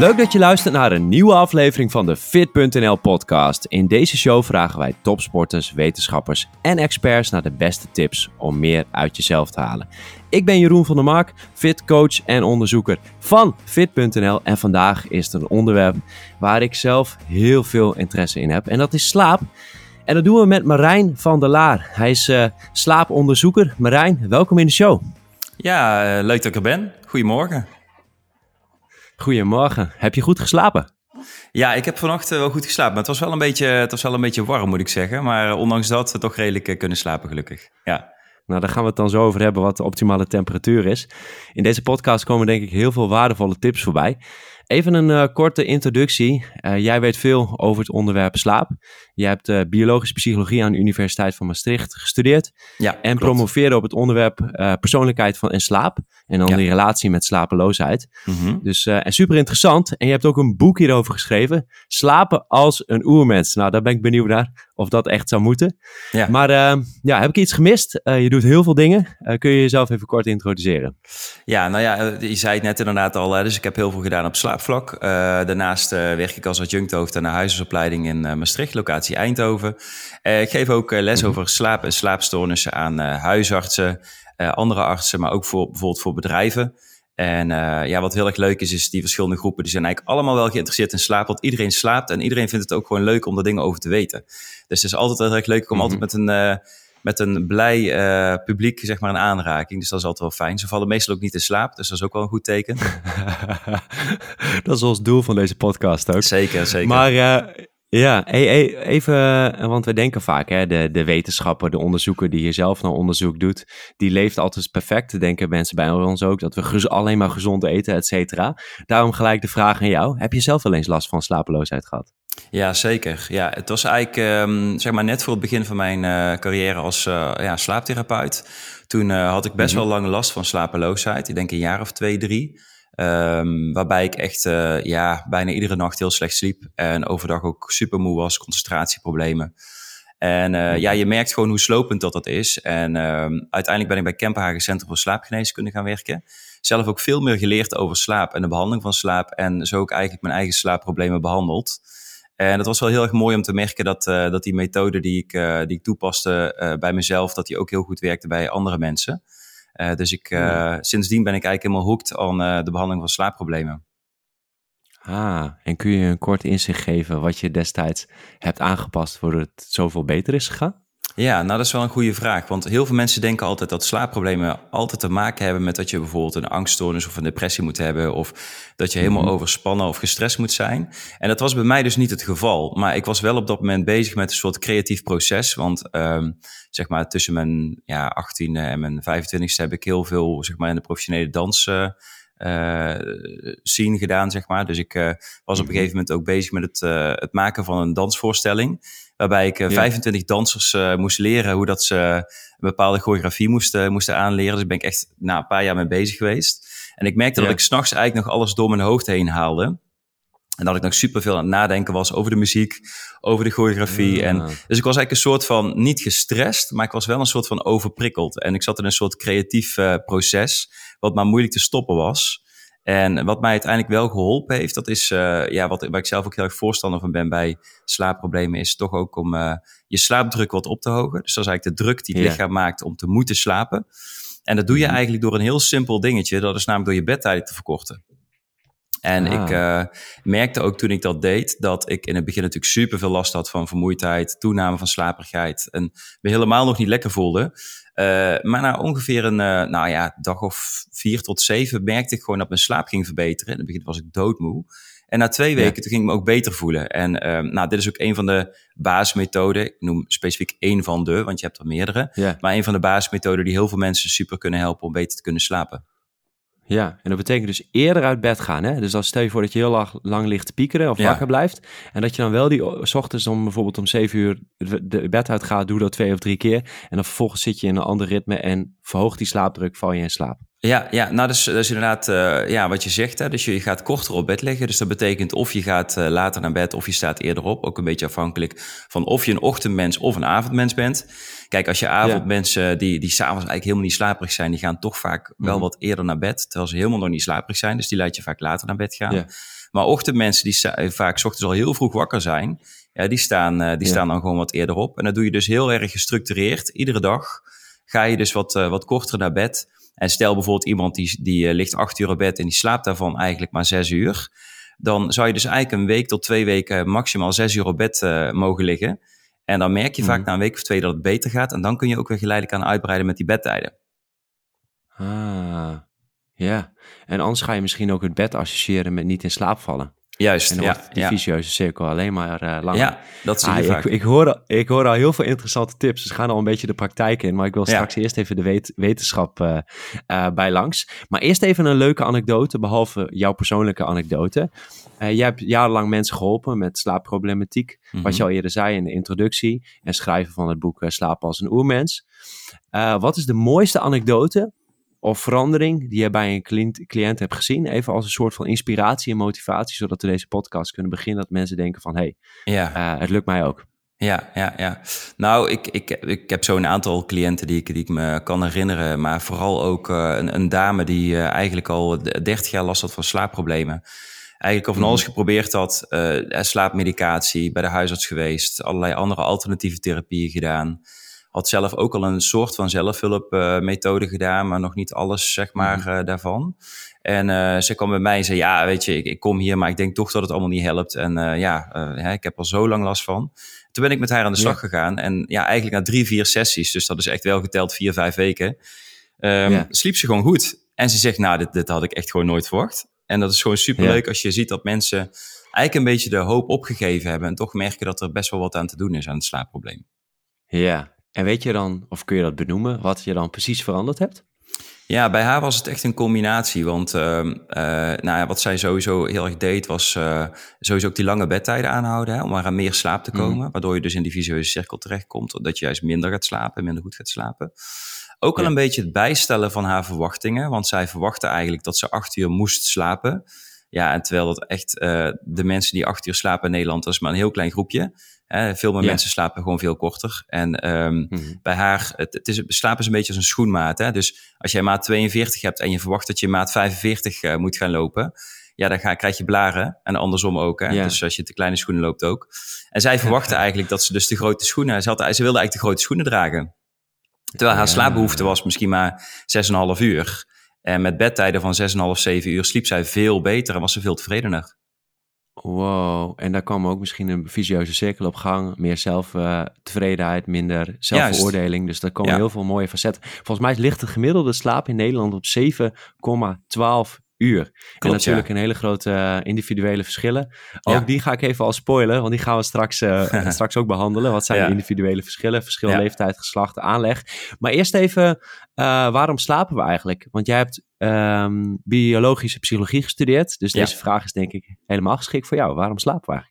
Leuk dat je luistert naar een nieuwe aflevering van de Fit.nl podcast. In deze show vragen wij topsporters, wetenschappers en experts naar de beste tips om meer uit jezelf te halen. Ik ben Jeroen van der Mark, fitcoach en onderzoeker van Fit.nl en vandaag is het een onderwerp waar ik zelf heel veel interesse in heb en dat is slaap. En dat doen we met Marijn van der Laar. Hij is uh, slaaponderzoeker. Marijn, welkom in de show. Ja, uh, leuk dat ik er ben. Goedemorgen. Goedemorgen. Heb je goed geslapen? Ja, ik heb vannacht wel goed geslapen. Maar het was wel een beetje, het was wel een beetje warm, moet ik zeggen. Maar ondanks dat, we toch redelijk kunnen slapen, gelukkig. Ja. Nou, daar gaan we het dan zo over hebben wat de optimale temperatuur is. In deze podcast komen denk ik heel veel waardevolle tips voorbij. Even een uh, korte introductie. Uh, jij weet veel over het onderwerp slaap. Je hebt uh, biologische psychologie aan de Universiteit van Maastricht gestudeerd. Ja, en klopt. promoveerde op het onderwerp persoonlijkheid van en slaap. En dan ja. die relatie met slapeloosheid. Mm -hmm. Dus en super interessant. En je hebt ook een boek hierover geschreven. Slapen als een oermens. Nou, daar ben ik benieuwd naar of dat echt zou moeten. Ja. Maar ja, heb ik iets gemist? je doet heel veel dingen. kun je jezelf even kort introduceren? Ja, nou ja, je zei het net inderdaad al. dus ik heb heel veel gedaan op slaap vlak. Uh, daarnaast werk ik als adjuncthoofd aan de huisartsopleiding in Maastricht, locatie Eindhoven. ik geef ook les over slaap en slaapstoornissen aan huisartsen, andere artsen, maar ook voor, bijvoorbeeld voor bedrijven. En ja, wat heel erg leuk is, is die verschillende groepen, die zijn eigenlijk allemaal wel geïnteresseerd in slaap, want iedereen slaapt en iedereen vindt het ook gewoon leuk om er dingen over te weten. Dus het is altijd heel erg leuk om mm -hmm. altijd met een met een blij uh, publiek zeg maar een aanraking. Dus dat is altijd wel fijn. Ze vallen meestal ook niet in slaap, dus dat is ook wel een goed teken. dat is ons doel van deze podcast ook. Zeker, zeker. Maar ja, even, want we denken vaak, hè, de, de wetenschapper, de onderzoeker die hier zelf nou onderzoek doet, die leeft altijd perfect. Denken mensen bij ons ook, dat we alleen maar gezond eten, et cetera. Daarom gelijk de vraag aan jou. Heb je zelf wel eens last van slapeloosheid gehad? Ja, zeker. Ja, het was eigenlijk um, zeg maar net voor het begin van mijn uh, carrière als uh, ja, slaaptherapeut. Toen uh, had ik best mm -hmm. wel lange last van slapeloosheid. Ik denk een jaar of twee, drie. Um, waarbij ik echt ja, bijna iedere nacht heel slecht sliep. En overdag ook super moe was, concentratieproblemen. En ja, je merkt gewoon hoe slopend dat dat is. En um, uiteindelijk ben ik bij Kempenhagen Centrum voor Slaapgeneeskunde gaan werken. Zelf ook veel meer geleerd over slaap en de behandeling van slaap. En zo ook eigenlijk mijn eigen slaapproblemen behandeld. En het was wel heel erg mooi om te merken dat, uh, dat die methode die ik, die ik toepaste bij mezelf, dat die ook heel goed werkte bij andere mensen. Dus ik, ja. sindsdien ben ik eigenlijk helemaal hooked aan de behandeling van slaapproblemen. Ah, en kun je een kort inzicht geven wat je destijds hebt aangepast voordat het zoveel beter is gegaan? Ja, nou dat is wel een goede vraag. Want heel veel mensen denken altijd dat slaapproblemen altijd te maken hebben met dat je bijvoorbeeld een angststoornis of een depressie moet hebben. Of dat je helemaal mm-hmm. overspannen of gestrest moet zijn. En dat was bij mij dus niet het geval. Maar ik was wel op dat moment bezig met een soort creatief proces. Want um, zeg maar tussen mijn ja, 18e en mijn 25e heb ik heel veel zeg maar, in de professionele dans. Uh, uh, scene gedaan, zeg maar. Dus ik uh, was op een Mm-hmm. gegeven moment ook bezig met het, uh, het maken van een dansvoorstelling. Waarbij ik uh, 25 dansers moest leren hoe dat ze een bepaalde choreografie moesten, moesten aanleren. Dus ik ben ik echt na een paar jaar mee bezig geweest. En ik merkte ja. dat ik s'nachts eigenlijk nog alles door mijn hoofd heen haalde. En dat ik nog superveel aan het nadenken was over de muziek, over de choreografie. Ja. En, dus ik was eigenlijk een soort van, niet gestrest, maar ik was wel een soort van overprikkeld. En ik zat in een soort creatief uh, proces, wat maar moeilijk te stoppen was. En wat mij uiteindelijk wel geholpen heeft, dat is uh, ja, wat, waar ik zelf ook heel erg voorstander van ben bij slaapproblemen, is toch ook om uh, je slaapdruk wat op te hogen. Dus dat is eigenlijk de druk die het ja. lichaam maakt om te moeten slapen. En dat doe je eigenlijk door een heel simpel dingetje, dat is namelijk door je bedtijd te verkorten. En ah. ik uh, merkte ook toen ik dat deed, dat ik in het begin natuurlijk super veel last had van vermoeidheid, toename van slaperigheid en me helemaal nog niet lekker voelde. Uh, maar na ongeveer een uh, nou ja, dag of vier tot zeven merkte ik gewoon dat mijn slaap ging verbeteren. In het begin was ik doodmoe. En na twee weken ja. toen ging ik me ook beter voelen. En uh, nou, dit is ook een van de basismethoden. Ik noem specifiek één van de, want je hebt er meerdere. Ja. Maar een van de basismethoden die heel veel mensen super kunnen helpen om beter te kunnen slapen. Ja, en dat betekent dus eerder uit bed gaan. Hè? Dus dan stel je voor dat je heel lang, lang ligt te piekeren of ja. wakker blijft. En dat je dan wel die s ochtends om bijvoorbeeld om zeven uur de bed uit gaat. Doe dat twee of drie keer. En dan vervolgens zit je in een ander ritme en verhoogt die slaapdruk, val je in slaap. Ja, ja nou dat is, dat is inderdaad uh, ja, wat je zegt. Hè? Dus je, je gaat korter op bed liggen. Dus dat betekent of je gaat uh, later naar bed of je staat eerder op. Ook een beetje afhankelijk van of je een ochtendmens of een avondmens bent. Kijk, als je avondmensen die, die s'avonds eigenlijk helemaal niet slaperig zijn, die gaan toch vaak wel mhm. wat eerder naar bed, terwijl ze helemaal nog niet slaperig zijn. Dus die laat je vaak later naar bed gaan. Maar ochtendmensen die vaak s ochtends al heel vroeg wakker zijn, ja, die, staan, uh, die staan dan gewoon wat eerder op. En dat doe je dus heel erg gestructureerd. Iedere dag ga je dus wat, uh, wat korter naar bed. En stel bijvoorbeeld iemand die, die uh, ligt acht uur op bed en die slaapt daarvan eigenlijk maar zes uur. Dan zou je dus eigenlijk een week tot twee weken maximaal zes uur op bed mogen liggen. En dan merk je vaak mhm. na een week of twee dat het beter gaat. En dan kun je ook weer geleidelijk aan uitbreiden met die bedtijden. Ah, ja. En anders ga je misschien ook het bed associëren met niet in slaap vallen. Juist, en dan ja, die vicieuze cirkel alleen maar uh, langer. Ja, dat zie je ah, vaak. Ik, ik, hoor, ik hoor al heel veel interessante tips. Dus gaan al een beetje de praktijk in. Maar ik wil straks eerst even de wetenschap uh, uh, bij langs. Maar eerst even een leuke anekdote, behalve jouw persoonlijke anekdote. jij hebt jarenlang mensen geholpen met slaapproblematiek. Wat mhm. je al eerder zei in de introductie. En schrijven van het boek Slapen als een oermens. wat is de mooiste anekdote of verandering die je bij een cliënt, cliënt hebt gezien. Even als een soort van inspiratie en motivatie, zodat we deze podcast kunnen beginnen. Dat mensen denken van, hé, hey, ja. Uh, het lukt mij ook. Ja, ja, ja. Nou, ik, ik, ik heb zo'n aantal cliënten die ik, die ik me kan herinneren. Maar vooral ook uh, een, een, dame die uh, eigenlijk al 30 jaar last had van slaapproblemen. Eigenlijk al van alles mhm. geprobeerd had. slaapmedicatie, bij de huisarts geweest. Allerlei andere alternatieve therapieën gedaan. Had zelf ook al een soort van zelfhulpmethode uh, gedaan, maar nog niet alles, zeg maar, mhm. uh, daarvan. En uh, ze kwam bij mij en zei, ja, weet je, ik, ik, kom hier, maar ik denk toch dat het allemaal niet helpt. En uh, ja, uh, ik heb al zo lang last van. Toen ben ik met haar aan de slag gegaan. En ja, eigenlijk na drie, vier sessies, dus dat is echt wel geteld vier, vijf weken, um, ja. sliep ze gewoon goed. En ze zegt, nou, dit, dit had ik echt gewoon nooit verwacht. En dat is gewoon superleuk ja. als je ziet dat mensen eigenlijk een beetje de hoop opgegeven hebben. En toch merken dat er best wel wat aan te doen is aan het slaapprobleem. Ja, en weet je dan, of kun je dat benoemen, wat je dan precies veranderd hebt? Ja, bij haar was het echt een combinatie. Want uh, uh, nou ja, wat zij sowieso heel erg deed, was uh, sowieso ook die lange bedtijden aanhouden. Hè, om maar aan meer slaap te komen. Mm. Waardoor je dus in die visueuze cirkel terechtkomt. Dat je juist minder gaat slapen, minder goed gaat slapen. Ook al een beetje het bijstellen van haar verwachtingen. Want zij verwachtte eigenlijk dat ze acht uur moest slapen. Ja, en terwijl dat echt de mensen die acht uur slapen in Nederland, dat is maar een heel klein groepje veel meer mensen slapen gewoon veel korter. En um, bij haar, het, het is, slapen is een beetje als een schoenmaat. Hè? Dus als jij maat 42 hebt en je verwacht dat je maat 45 uh, eh, moet gaan lopen, ja, dan ga, krijg je blaren. En andersom ook. Hè? Dus als je te kleine schoenen loopt ook. En zij verwachtte eigenlijk dat ze dus de grote schoenen, ze, had, ze wilde eigenlijk de grote schoenen dragen. Terwijl haar slaapbehoefte was misschien maar 6,5 uur. En met bedtijden van 6,5, 7 uur sliep zij veel beter en was ze veel tevredener. Wow, en daar kwam ook misschien een visieuze cirkel op gang. Meer zelftevredenheid, minder zelfveroordeling. Dus daar komen heel veel mooie facetten. Volgens mij ligt de gemiddelde slaap in Nederland op 7,12 uur. en natuurlijk een hele grote uh, individuele verschillen. Ook die ga ik even al spoilen, want die gaan we straks, uh, straks ook behandelen. Wat zijn de individuele verschillen? Verschil leeftijd, geslacht, aanleg. Maar eerst even, uh, waarom slapen we eigenlijk? Want jij hebt um, biologische psychologie gestudeerd. Dus deze vraag is denk ik helemaal geschikt voor jou. Waarom slapen we eigenlijk?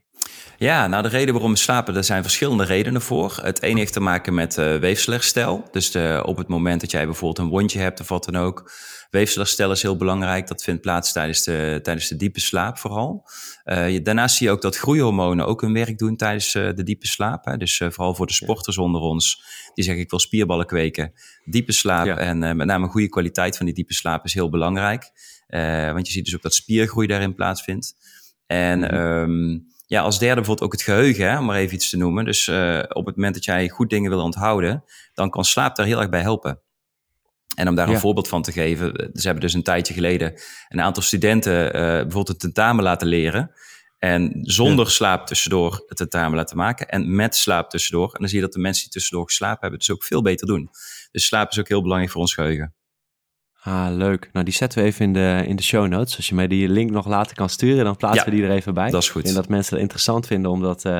Ja, nou de reden waarom we slapen, er zijn verschillende redenen voor. Het een heeft te maken met uh, weefselherstel. Dus de, op het moment dat jij bijvoorbeeld een wondje hebt of wat dan ook. Weefselherstel is heel belangrijk. Dat vindt plaats tijdens de, tijdens de diepe slaap vooral. Uh, daarnaast zie je ook dat groeihormonen ook hun werk doen tijdens uh, de diepe slaap. Hè. Dus vooral voor de sporters onder ons, die zeggen ik wil spierballen kweken. Diepe slaap en met name een goede kwaliteit van die diepe slaap is heel belangrijk. want je ziet dus ook dat spiergroei daarin plaatsvindt. En... Mm -hmm ja, als derde bijvoorbeeld ook het geheugen, hè, om maar even iets te noemen. Dus uh, op het moment dat jij goed dingen wil onthouden, dan kan slaap daar heel erg bij helpen. En om daar een voorbeeld van te geven, eh, ze hebben dus een tijdje geleden een aantal studenten uh, bijvoorbeeld een tentamen laten leren. En zonder slaap tussendoor het tentamen laten maken en met slaap tussendoor. En dan zie je dat de mensen die tussendoor geslapen hebben, dus ook veel beter doen. Dus slaap is ook heel belangrijk voor ons geheugen. Ah, leuk. Nou, die zetten we even in de, in de show notes. Als je mij die link nog later kan sturen, dan plaatsen we die er even bij. Dat is goed. En dat mensen het interessant vinden om dat uh,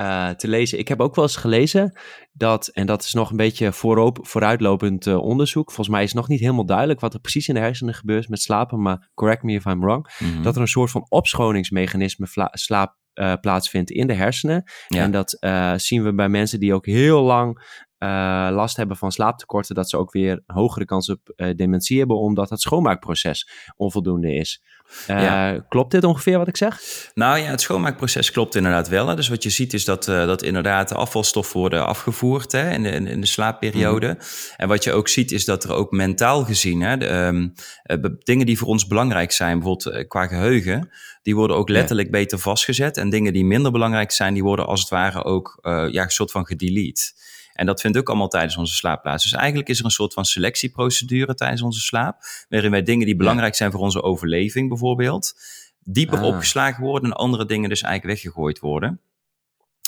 uh, te lezen. Ik heb ook wel eens gelezen dat, en dat is nog een beetje voorop, vooruitlopend uh, onderzoek. Volgens mij is nog niet helemaal duidelijk wat er precies in de hersenen gebeurt met slapen, maar correct me if I'm wrong. Mm -hmm. Dat er een soort van opschoningsmechanisme slaap uh, plaatsvindt in de hersenen. Ja. En dat uh, zien we bij mensen die ook heel lang last hebben van slaaptekorten, dat ze ook weer hogere kans op dementie hebben, omdat het schoonmaakproces onvoldoende is. Klopt dit ongeveer wat ik zeg? Nou ja, het schoonmaakproces klopt inderdaad wel. Hè. Dus wat je ziet is dat, dat inderdaad de afvalstoffen worden afgevoerd hè, in, de, in de slaapperiode. Mhm. En wat je ook ziet is dat er ook mentaal gezien, hè, de, ehm, dingen die voor ons belangrijk zijn, bijvoorbeeld qua geheugen, die worden ook letterlijk beter vastgezet. En dingen die minder belangrijk zijn, die worden als het ware ook ja, een soort van gedelete. En dat vindt ook allemaal tijdens onze slaapplaats. Dus eigenlijk is er een soort van selectieprocedure tijdens onze slaap. Waarin wij dingen die belangrijk zijn voor onze overleving bijvoorbeeld, dieper ah. opgeslagen worden en andere dingen dus eigenlijk weggegooid worden.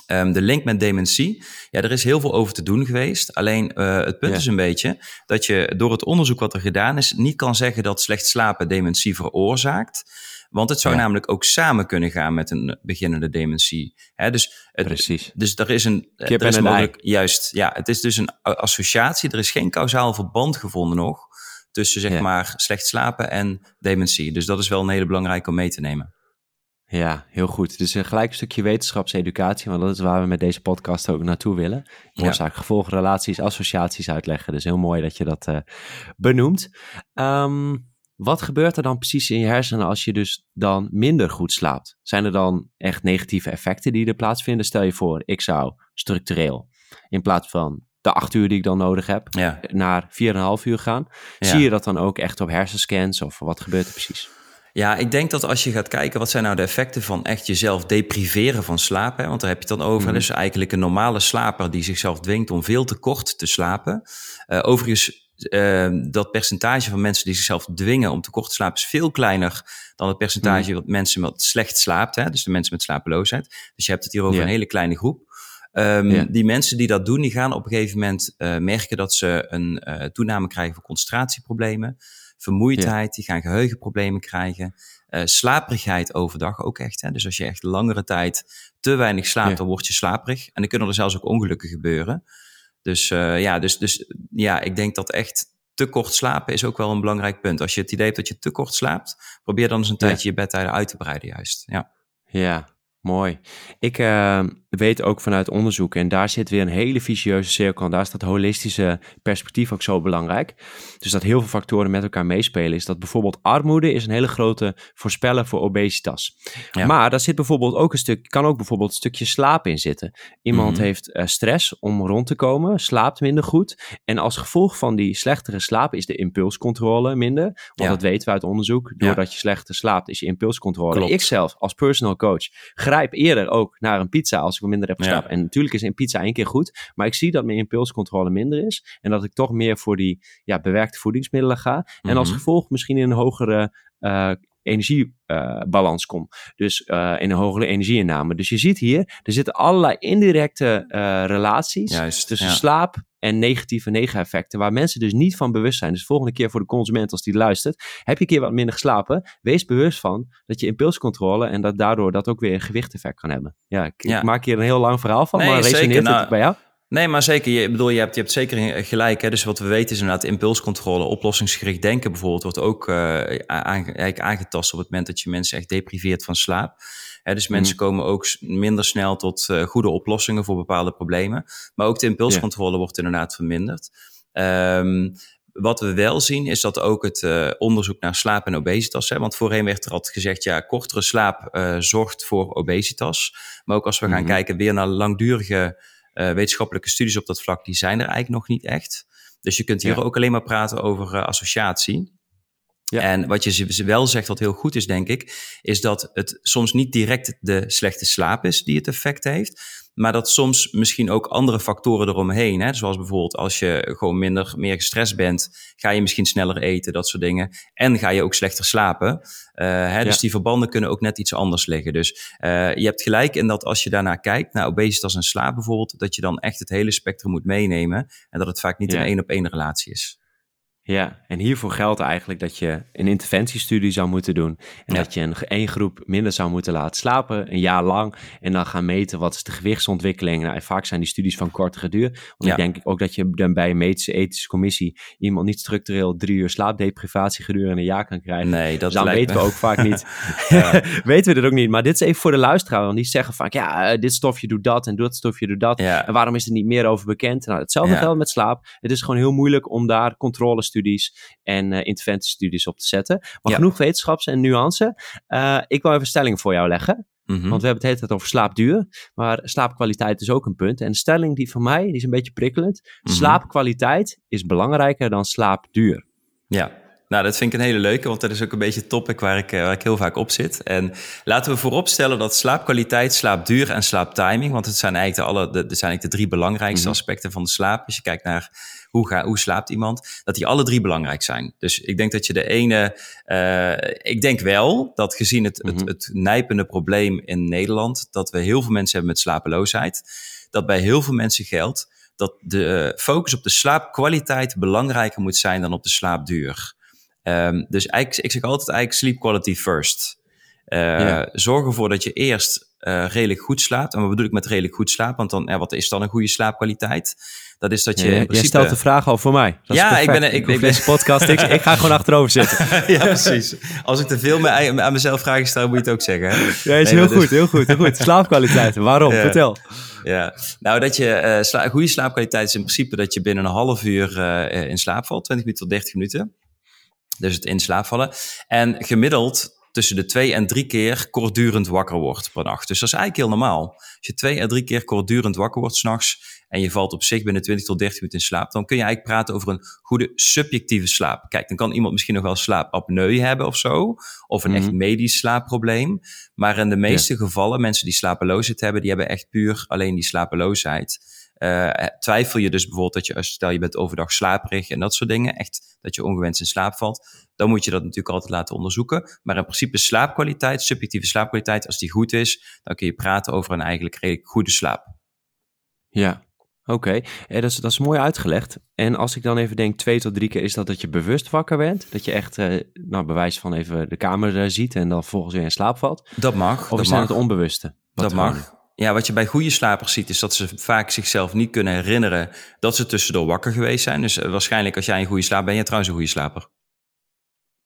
Um, de link met dementie, ja, er is heel veel over te doen geweest. Alleen uh, het punt is een beetje dat je door het onderzoek wat er gedaan is, niet kan zeggen dat slecht slapen dementie veroorzaakt. Want het zou namelijk ook samen kunnen gaan met een beginnende dementie. Hè, dus het, Precies. Dus er is een. Kip er is mogelijk, Juist, ja. Het is dus een associatie. Er is geen kausaal verband gevonden nog. Tussen zeg maar slecht slapen en dementie. Dus dat is wel een hele belangrijke om mee te nemen. Ja, heel goed. Dus uh, gelijk een stukje wetenschapseducatie, want dat is waar we met deze podcast ook naartoe willen. Oorzaak, ja. gevolg, relaties, associaties uitleggen. Dus heel mooi dat je dat uh, benoemt. Um, wat gebeurt er dan precies in je hersenen als je dus dan minder goed slaapt? Zijn er dan echt negatieve effecten die er plaatsvinden? Stel je voor, ik zou structureel in plaats van de acht uur die ik dan nodig heb, ja. naar 4,5 uur gaan. Zie je dat dan ook echt op hersenscans of wat gebeurt er precies? Ja, ik denk dat als je gaat kijken wat zijn nou de effecten van echt jezelf depriveren van slapen, want daar heb je het dan over. Mm. Dus eigenlijk een normale slaper die zichzelf dwingt om veel te kort te slapen. Uh, overigens dat percentage van mensen die zichzelf dwingen om te kort te slapen is veel kleiner dan het percentage mm. wat mensen met slecht slaapt. Hè? Dus de mensen met slapeloosheid. Dus je hebt het hier over een hele kleine groep. Um, Die mensen die dat doen, die gaan op een gegeven moment uh, merken dat ze een uh, toename krijgen van concentratieproblemen, vermoeidheid, die gaan geheugenproblemen krijgen, uh, slaperigheid overdag ook echt. Hè? Dus als je echt langere tijd te weinig slaapt, dan word je slaperig. En dan kunnen er zelfs ook ongelukken gebeuren. Dus uh, ja, dus, dus ja, ik denk dat echt te kort slapen is ook wel een belangrijk punt. Als je het idee hebt dat je te kort slaapt, probeer dan eens een tijdje je bedtijden uit te breiden juist. Ja. Ja, Mooi. Ik uh, weet ook vanuit onderzoek, en daar zit weer een hele vicieuze cirkel. En daar is dat holistische perspectief ook zo belangrijk. Dus dat heel veel factoren met elkaar meespelen. Is dat bijvoorbeeld armoede is een hele grote voorspeller voor obesitas. Maar daar zit bijvoorbeeld ook een stuk, kan ook bijvoorbeeld een stukje slaap in zitten. Iemand mhm. heeft uh, stress om rond te komen, slaapt minder goed. En als gevolg van die slechtere slaap is de impulscontrole minder. Want ja. dat weten we uit onderzoek. Doordat je slechter slaapt, is je impulscontrole. Ik zelf als personal coach grijp eerder ook naar een pizza als ik minder heb geslapen. En natuurlijk is een pizza één keer goed, maar ik zie dat mijn impulscontrole minder is en dat ik toch meer voor die ja, bewerkte voedingsmiddelen ga. En als mhm. gevolg misschien in een hogere uh, energiebalans uh, kom. Dus uh, in een hogere energieinname. Dus je ziet hier, er zitten allerlei indirecte uh, relaties Juist, tussen ja. slaap en negatieve negeneffecten, waar mensen dus niet van bewust zijn. Dus de volgende keer voor de consument, als die luistert, heb je een keer wat minder geslapen, wees bewust van dat je impulscontrole en dat daardoor dat ook weer een gewichteffect kan hebben. Ja, ik, ja. ik maak hier een heel lang verhaal van, nee, maar resoneert het nou, bij jou? Nee, maar zeker. Je, bedoel, je, hebt, je hebt zeker gelijk. Hè? Dus wat we weten is inderdaad impulscontrole, oplossingsgericht denken bijvoorbeeld, wordt ook uh, aange, aangetast op het moment dat je mensen echt depriveert van slaap. Hè, dus mensen mhm. komen ook minder snel tot uh, goede oplossingen voor bepaalde problemen. Maar ook de impulscontrole yeah. wordt inderdaad verminderd. Um, wat we wel zien is dat ook het uh, onderzoek naar slaap en obesitas. Hè, want voorheen werd er altijd gezegd, ja, kortere slaap uh, zorgt voor obesitas. Maar ook als we gaan mm -hmm. kijken weer naar langdurige uh, wetenschappelijke studies op dat vlak, die zijn er eigenlijk nog niet echt. Dus je kunt hier ja. ook alleen maar praten over associatie. Ja. En wat je wel zegt, wat heel goed is, denk ik, is dat het soms niet direct de slechte slaap is die het effect heeft. Maar dat soms misschien ook andere factoren eromheen. Hè? Zoals bijvoorbeeld als je gewoon minder, meer gestrest bent, ga je misschien sneller eten, dat soort dingen. En ga je ook slechter slapen. Uh, hè? Dus die verbanden kunnen ook net iets anders liggen. Dus uh, je hebt gelijk in dat als je daarnaar kijkt, naar obesitas en slaap bijvoorbeeld, dat je dan echt het hele spectrum moet meenemen. En dat het vaak niet ja. een één op één relatie is. Ja, en hiervoor geldt eigenlijk dat je een interventiestudie zou moeten doen. En dat je een één groep minder zou moeten laten slapen, een jaar lang. En dan gaan meten wat is de gewichtsontwikkeling. Nou, vaak zijn die studies van kortere duur. Want ik denk ook dat je dan bij een medische ethische commissie iemand niet structureel drie uur slaapdeprivatie gedurende een jaar kan krijgen. Nee, dat dus dan weten we ook vaak niet. weten we dit ook niet. Maar dit is even voor de luisteraar. Want die zeggen vaak, ja, eh, dit stofje doet dat en dat stofje doet dat. En waarom is er niet meer over bekend? Nou, hetzelfde geldt met slaap. Het is gewoon heel moeilijk om daar controles studies en uh, interventiestudies op te zetten. Maar genoeg wetenschaps en nuance. Uh, ik wil even stellingen voor jou leggen. Mhm. Want we hebben het hele tijd over slaapduur, maar slaapkwaliteit is ook een punt. En de stelling die van mij, die is een beetje prikkelend. Mhm. Slaapkwaliteit is belangrijker dan slaapduur. Ja, nou, dat vind ik een hele leuke, want dat is ook een beetje het topic waar ik, eh, waar ik heel vaak op zit. En laten we vooropstellen dat slaapkwaliteit, slaapduur en slaaptiming, want het zijn eigenlijk de, alle, de, zijn eigenlijk de drie belangrijkste mhm. aspecten van de slaap. Als je kijkt naar hoe, ga, hoe slaapt iemand, dat die alle drie belangrijk zijn. Dus ik denk dat je de ene, uh, ik denk wel dat gezien het, het, mhm. het nijpende probleem in Nederland, dat we heel veel mensen hebben met slapeloosheid, dat bij heel veel mensen geldt dat de focus op de slaapkwaliteit belangrijker moet zijn dan op de slaapduur. Um, dus ik zeg altijd eigenlijk sleep quality first. Uh, Zorg ervoor dat je eerst uh, redelijk goed slaapt. En wat bedoel ik met redelijk goed slaap? Want dan, ja, wat is dan een goede slaapkwaliteit? Dat is dat je. Ja, in principe... Stelt de vraag al voor mij. Dat ja, ik ben. Ik, ik, deze podcast. ik, ik, ga gewoon achterover zitten. ja, precies. Als ik te veel me, aan mezelf vragen stel, moet je het ook zeggen. Hè? Ja, is heel, goed, heel goed, heel goed. Slaapkwaliteit. Waarom? Vertel. Ja, nou dat je uh, sla goede slaapkwaliteit is in principe dat je binnen een half uur uh, in slaap valt, 20 minuten tot 30 minuten. Dus het in slaap vallen. En gemiddeld tussen de twee en drie keer kortdurend wakker wordt per nacht. Dus dat is eigenlijk heel normaal. Als je twee en drie keer kortdurend wakker wordt s'nachts en je valt op zich binnen 20 tot 30 minuten in slaap, dan kun je eigenlijk praten over een goede subjectieve slaap. Kijk, dan kan iemand misschien nog wel slaapapneu hebben of zo, of een echt mhm. medisch slaapprobleem. Maar in de meeste gevallen, mensen die slapeloosheid hebben, die hebben echt puur alleen die slapeloosheid. Uh, twijfel je dus bijvoorbeeld dat je, stel je bent overdag slaperig en dat soort dingen, echt dat je ongewenst in slaap valt, dan moet je dat natuurlijk altijd laten onderzoeken. Maar in principe slaapkwaliteit, subjectieve slaapkwaliteit, als die goed is, dan kun je praten over een eigenlijk redelijk goede slaap. Ja, Oké, eh, dat, is, dat is mooi uitgelegd. En als ik dan even denk, twee tot drie keer, is dat dat je bewust wakker bent? Dat je echt, eh, nou, bewijs van even de kamer ziet en dan volgens weer in slaap valt? Dat mag. Of dat is het onbewuste? Dat mag. Ja, wat je bij goede slapers ziet, is dat ze vaak zichzelf niet kunnen herinneren dat ze tussendoor wakker geweest zijn. Dus waarschijnlijk als jij een goede slaap ben je trouwens een goede slaper.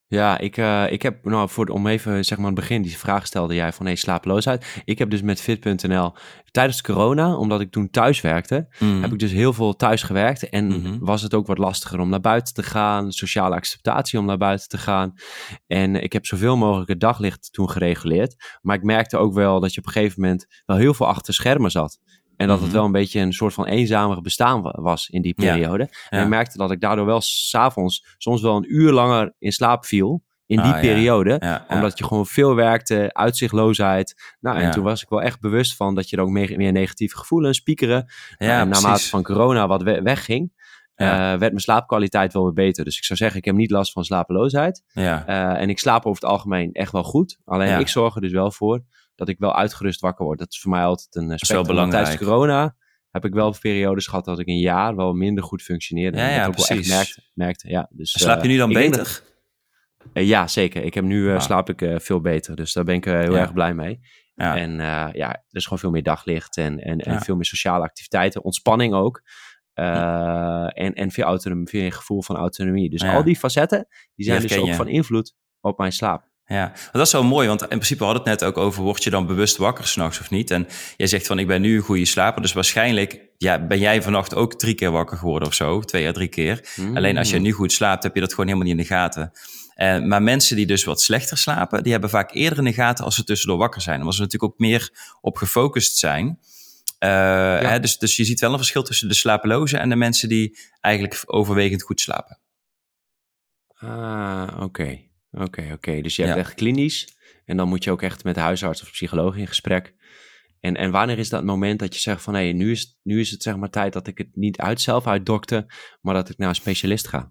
Ja, ik, uh, ik heb, nou, voor, om even zeg maar aan het begin, die vraag stelde jij van, hey, slapeloosheid. Ik heb dus met Fit.nl, tijdens corona, omdat ik toen thuis werkte, mhm. heb ik dus heel veel thuis gewerkt. En mhm. was het ook wat lastiger om naar buiten te gaan, sociale acceptatie om naar buiten te gaan. En ik heb zoveel mogelijk het daglicht toen gereguleerd. Maar ik merkte ook wel dat je op een gegeven moment wel heel veel achter schermen zat. En dat het mhm. wel een beetje een soort van eenzamer bestaan was in die periode. En ik merkte dat ik daardoor wel s'avonds soms wel een uur langer in slaap viel. In die ah, periode. omdat je gewoon veel werkte, uitzichtloosheid. Nou, en toen was ik wel echt bewust van dat je er ook meer, meer negatieve gevoelens, piekeren. Nou, en naarmate van corona wat wegging, uh, werd mijn slaapkwaliteit wel weer beter. Dus ik zou zeggen, ik heb niet last van slapeloosheid. Ja. Uh, en ik slaap over het algemeen echt wel goed. Alleen ik zorg er dus wel voor dat ik wel uitgerust wakker word. Dat is voor mij altijd een eh, spectrum. belangrijk. Tijdens corona heb ik wel periodes gehad dat ik een jaar wel minder goed functioneerde. Ja, ja dat precies. Wel echt merkte, merkte, ja. Dus, slaap je nu dan beter? Uh, ja, zeker. Ik heb nu uh, slaap ik veel beter. Dus daar ben ik heel erg blij mee. Ja. En ja, er is gewoon veel meer daglicht en, en, en veel meer sociale activiteiten. Ontspanning ook. en, en veel, autonomie, veel gevoel van autonomie. Dus al die facetten, die zijn dus ook van invloed op mijn slaap. Ja, dat is zo mooi, want in principe hadden we het net ook over, word je dan bewust wakker s'nachts of niet? En jij zegt van, ik ben nu een goede slaper, dus waarschijnlijk ja, ben jij vannacht ook drie keer wakker geworden of zo, twee à drie keer. Alleen als je mm. nu goed slaapt, heb je dat gewoon helemaal niet in de gaten. Uh, maar mensen die dus wat slechter slapen, die hebben vaak eerder in de gaten als ze tussendoor wakker zijn. Omdat ze natuurlijk ook meer op gefocust zijn. Uh, hè, dus, dus je ziet wel een verschil tussen de slapelozen en de mensen die eigenlijk overwegend goed slapen. Ah, oké. Oké, oké. Dus je hebt echt klinisch en dan moet je ook echt met de huisarts of psycholoog in gesprek. En, en wanneer is dat moment dat je zegt van hé, hey, nu, is, nu is het zeg maar tijd dat ik het niet uit zelf uitdokter, maar dat ik naar een specialist ga?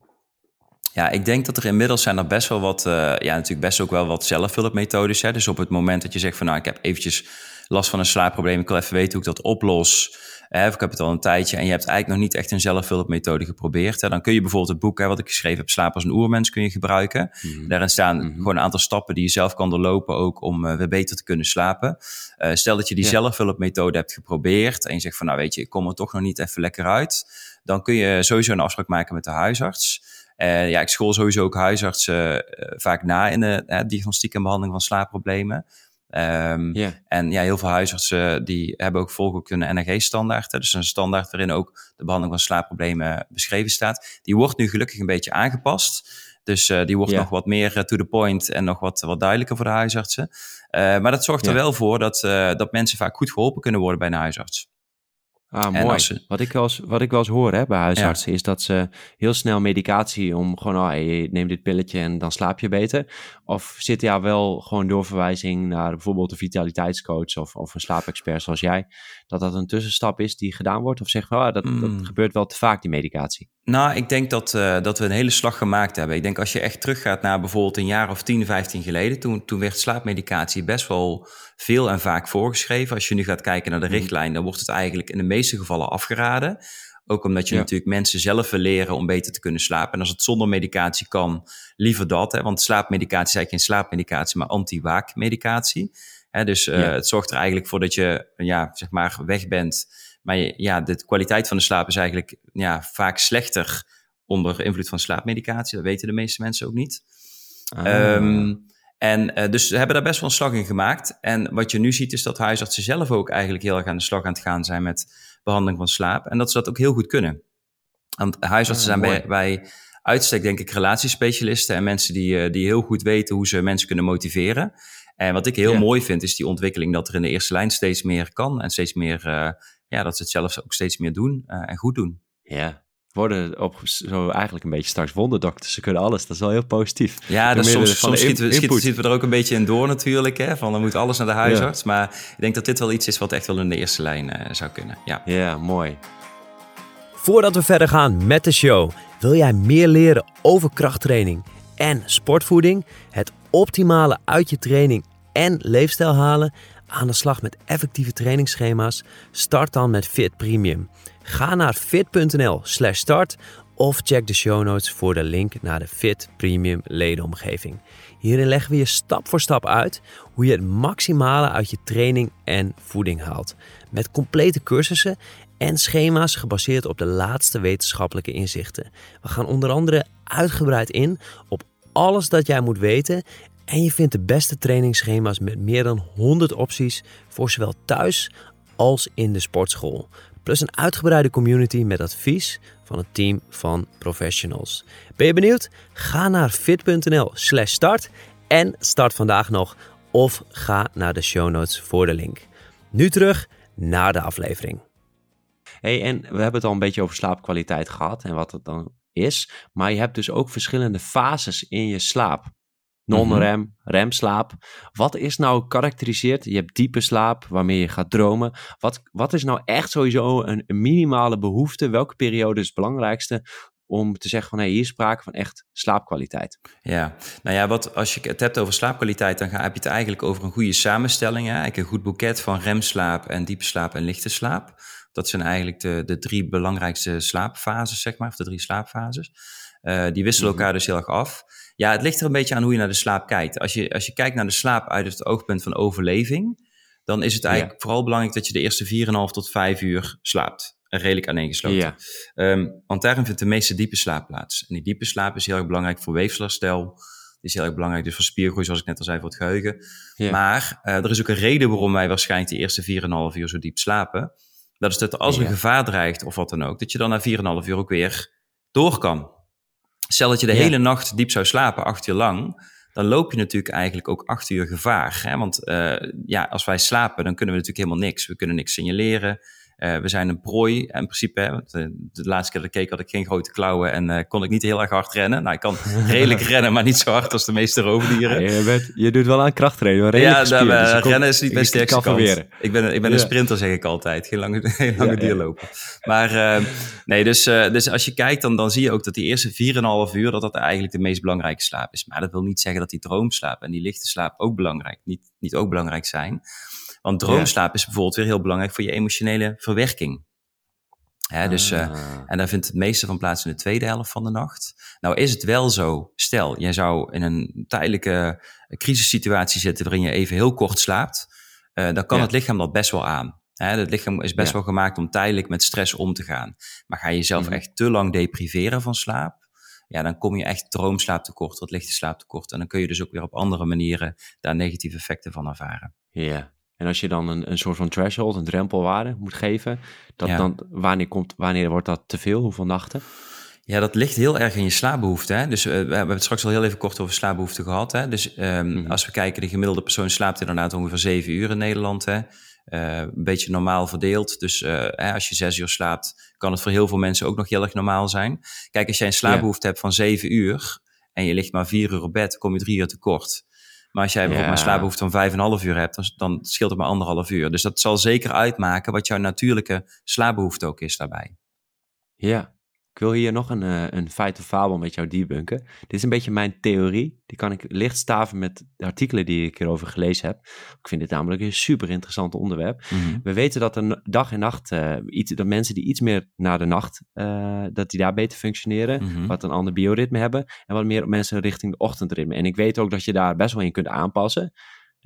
Ja, ik denk dat er inmiddels zijn er best wel wat, uh, ja natuurlijk best ook wel wat zelfhulpmethodes. Hè? Dus op het moment dat je zegt van nou ik heb eventjes last van een slaapprobleem, ik wil even weten hoe ik dat oplos. Hè, ik heb het al een tijdje en je hebt eigenlijk nog niet echt een zelfhulpmethode geprobeerd. Hè, dan kun je bijvoorbeeld het boek hè, wat ik geschreven heb, Slaap als een oermens, kun je gebruiken. Mhm. Daarin staan mhm. gewoon een aantal stappen die je zelf kan doorlopen ook om uh, weer beter te kunnen slapen. Uh, stel dat je die ja. zelfhulpmethode hebt geprobeerd en je zegt van nou weet je, ik kom er toch nog niet even lekker uit. Dan kun je sowieso een afspraak maken met de huisarts. Uh, ja, ik school sowieso ook huisartsen vaak na in de diagnostiek en behandeling van slaapproblemen. Um, yeah. En ja, heel veel huisartsen die hebben ook volgens ook een NRG-standaard. Dus een standaard waarin ook de behandeling van slaapproblemen beschreven staat. Die wordt nu gelukkig een beetje aangepast. Dus uh, die wordt yeah. nog wat meer uh, to the point en nog wat, wat duidelijker voor de huisartsen. Uh, maar dat zorgt yeah. er wel voor dat, dat mensen vaak goed geholpen kunnen worden bij een huisarts. Ah, mooi. Ze... Wat, ik wel eens, wat ik wel eens hoor hè, bij huisartsen ja. is dat ze heel snel medicatie om gewoon, oh, hey, neem dit pilletje en dan slaap je beter. Of zit ja wel gewoon doorverwijzing naar bijvoorbeeld een vitaliteitscoach of, of een slaapexpert zoals jij, dat dat een tussenstap is die gedaan wordt? Of zeg je, oh, dat, mm. dat gebeurt wel te vaak, die medicatie? Nou, ik denk dat, uh, dat we een hele slag gemaakt hebben. Ik denk als je echt teruggaat naar bijvoorbeeld een jaar of 10, 15 geleden, toen, toen werd slaapmedicatie best wel veel en vaak voorgeschreven. Als je nu gaat kijken naar de mhm. richtlijn, dan wordt het eigenlijk in de meeste gevallen afgeraden. Ook omdat je ja. natuurlijk mensen zelf wil leren om beter te kunnen slapen. En als het zonder medicatie kan, liever dat. Hè? Want slaapmedicatie is eigenlijk geen slaapmedicatie, maar anti-waakmedicatie. Dus uh, ja. het zorgt er eigenlijk voor dat je ja, zeg maar weg bent. Maar je, ja, de kwaliteit van de slaap is eigenlijk ja, vaak slechter onder invloed van slaapmedicatie. Dat weten de meeste mensen ook niet. Ah. Um, en uh, dus we hebben daar best wel een slag in gemaakt. En wat je nu ziet is dat huisartsen zelf ook eigenlijk heel erg aan de slag aan het gaan zijn met behandeling van slaap. En dat ze dat ook heel goed kunnen. Want huisartsen ah, zijn bij, bij, uitstek denk ik relatiespecialisten en mensen die, uh, die heel goed weten hoe ze mensen kunnen motiveren. En wat ik heel ja. mooi vind is die ontwikkeling dat er in de eerste lijn steeds meer kan en steeds meer, uh, ja, dat ze het zelfs ook steeds meer doen en goed doen. Ja, worden op zo eigenlijk een beetje straks wonderdokters. Ze kunnen alles. Dat is wel heel positief. Ja, dat soms, soms schieten, we, schieten, schieten we er ook een beetje in door natuurlijk. Hè? Van dan moet alles naar de huisarts. Ja. Maar ik denk dat dit wel iets is wat echt wel in de eerste lijn uh, zou kunnen. Ja. ja, mooi. Voordat we verder gaan met de show, wil jij meer leren over krachttraining en sportvoeding? Het optimale uit je training en leefstijl halen? Aan de slag met effectieve trainingsschema's? Start dan met Fit Premium. Ga naar fit.nl slash start of check de show notes voor de link naar de Fit Premium ledenomgeving. Hierin leggen we je stap voor stap uit hoe je het maximale uit je training en voeding haalt. Met complete cursussen en schema's gebaseerd op de laatste wetenschappelijke inzichten. We gaan onder andere uitgebreid in op alles dat jij moet weten en je vindt de beste trainingsschema's met meer dan 100 opties voor zowel thuis als in de sportschool. Plus een uitgebreide community met advies van een team van professionals. Ben je benieuwd? Ga naar fit.nl/slash start en start vandaag nog. Of ga naar de show notes voor de link. Nu terug naar de aflevering. Hey, en we hebben het al een beetje over slaapkwaliteit gehad en wat het dan is. Maar je hebt dus ook verschillende fases in je slaap. Non-rem, mm -hmm. remslaap. Wat is nou karakteriseerd? Je hebt diepe slaap waarmee je gaat dromen. Wat, wat is nou echt sowieso een, een minimale behoefte? Welke periode is het belangrijkste om te zeggen van hey, hier is sprake van echt slaapkwaliteit. Ja, nou ja, wat, als je het hebt over slaapkwaliteit, dan ga, heb je het eigenlijk over een goede samenstelling. Hè? Eigenlijk een goed boeket van remslaap en diepe slaap en lichte slaap. Dat zijn eigenlijk de, de drie belangrijkste slaapfases, zeg maar, of de drie slaapfases. Uh, die wisselen elkaar dus heel erg af. Ja, het ligt er een beetje aan hoe je naar de slaap kijkt. Als je, als je kijkt naar de slaap uit het oogpunt van overleving, dan is het eigenlijk ja. vooral belangrijk dat je de eerste 4,5 tot 5 uur slaapt. Redelijk aaneengesloten. Ja. Um, want daarin vindt de meeste diepe slaap plaats. En die diepe slaap is heel erg belangrijk voor weefselherstel. Is heel erg belangrijk dus voor spiergroei, zoals ik net al zei, voor het geheugen. Ja. Maar uh, er is ook een reden waarom wij waarschijnlijk de eerste 4,5 uur zo diep slapen. Dat is dat als er een gevaar dreigt of wat dan ook, dat je dan na 4,5 uur ook weer door kan. Stel dat je de ja. hele nacht diep zou slapen, acht uur lang, dan loop je natuurlijk eigenlijk ook acht uur gevaar. Hè? Want uh, ja, als wij slapen, dan kunnen we natuurlijk helemaal niks. We kunnen niks signaleren. Uh, we zijn een prooi in principe. Hè, de, de, laatste keer dat ik keek had ik geen grote klauwen en uh, kon ik niet heel erg hard rennen. Nou, ik kan redelijk rennen, maar niet zo hard als de meeste roofdieren. Ja, je, bent, je, doet wel aan krachttrainen. Ja, nou, dus rennen is niet mijn sterkste kant. Ik ben, ik ben ja. een sprinter, zeg ik altijd. Geen lange, geen lange ja, duur lopen. Maar nee, dus, dus als je kijkt, dan, dan zie je ook dat die eerste 4,5 uur, dat dat eigenlijk de meest belangrijke slaap is. Maar dat wil niet zeggen dat die droomslaap en die lichte slaap ook belangrijk, niet, niet ook belangrijk zijn. Want droomslaap is bijvoorbeeld weer heel belangrijk voor je emotionele verwerking. Hè, dus, uh, en daar vindt het meeste van plaats in de tweede helft van de nacht. Nou is het wel zo, stel, jij zou in een tijdelijke crisissituatie zitten waarin je even heel kort slaapt, uh, dan kan het lichaam dat best wel aan. Hè, het lichaam is best wel gemaakt om tijdelijk met stress om te gaan. Maar ga je jezelf mm -hmm. echt te lang depriveren van slaap, ja, dan kom je echt droomslaaptekort, wat lichte slaaptekort. En dan kun je dus ook weer op andere manieren daar negatieve effecten van ervaren. Ja, en als je dan een, een soort van threshold, een drempelwaarde moet geven, dat dan, wanneer, komt, wanneer wordt dat te veel? Hoeveel nachten? Ja, dat ligt heel erg in je slaapbehoefte. Hè? Dus uh, we hebben het straks al heel even kort over slaapbehoefte gehad. Hè? Dus um, mm -hmm. als we kijken, de gemiddelde persoon slaapt inderdaad ongeveer zeven uur in Nederland. Hè? Uh, een beetje normaal verdeeld. Dus uh, hè, als je zes uur slaapt, kan het voor heel veel mensen ook nog heel erg normaal zijn. Kijk, als jij een slaapbehoefte yeah. hebt van zeven uur en je ligt maar vier uur op bed, kom je drie uur tekort. Maar als jij bijvoorbeeld een slaapbehoefte van vijf en half uur hebt, dan, dan scheelt het maar anderhalf uur. Dus dat zal zeker uitmaken wat jouw natuurlijke slaapbehoefte ook is daarbij. Ja, ik wil hier nog een, uh, een feit of fabel met jou debunken. Dit is een beetje mijn theorie. Die kan ik licht staven met de artikelen die ik erover gelezen heb. Ik vind dit namelijk een super interessant onderwerp. Mm -hmm. We weten dat een dag en nacht, uh, iets, dat mensen die iets meer naar de nacht, uh, dat die daar beter functioneren. Mm -hmm. Wat een ander bioritme hebben. En wat meer mensen richting de ochtendritme. En ik weet ook dat je daar best wel in kunt aanpassen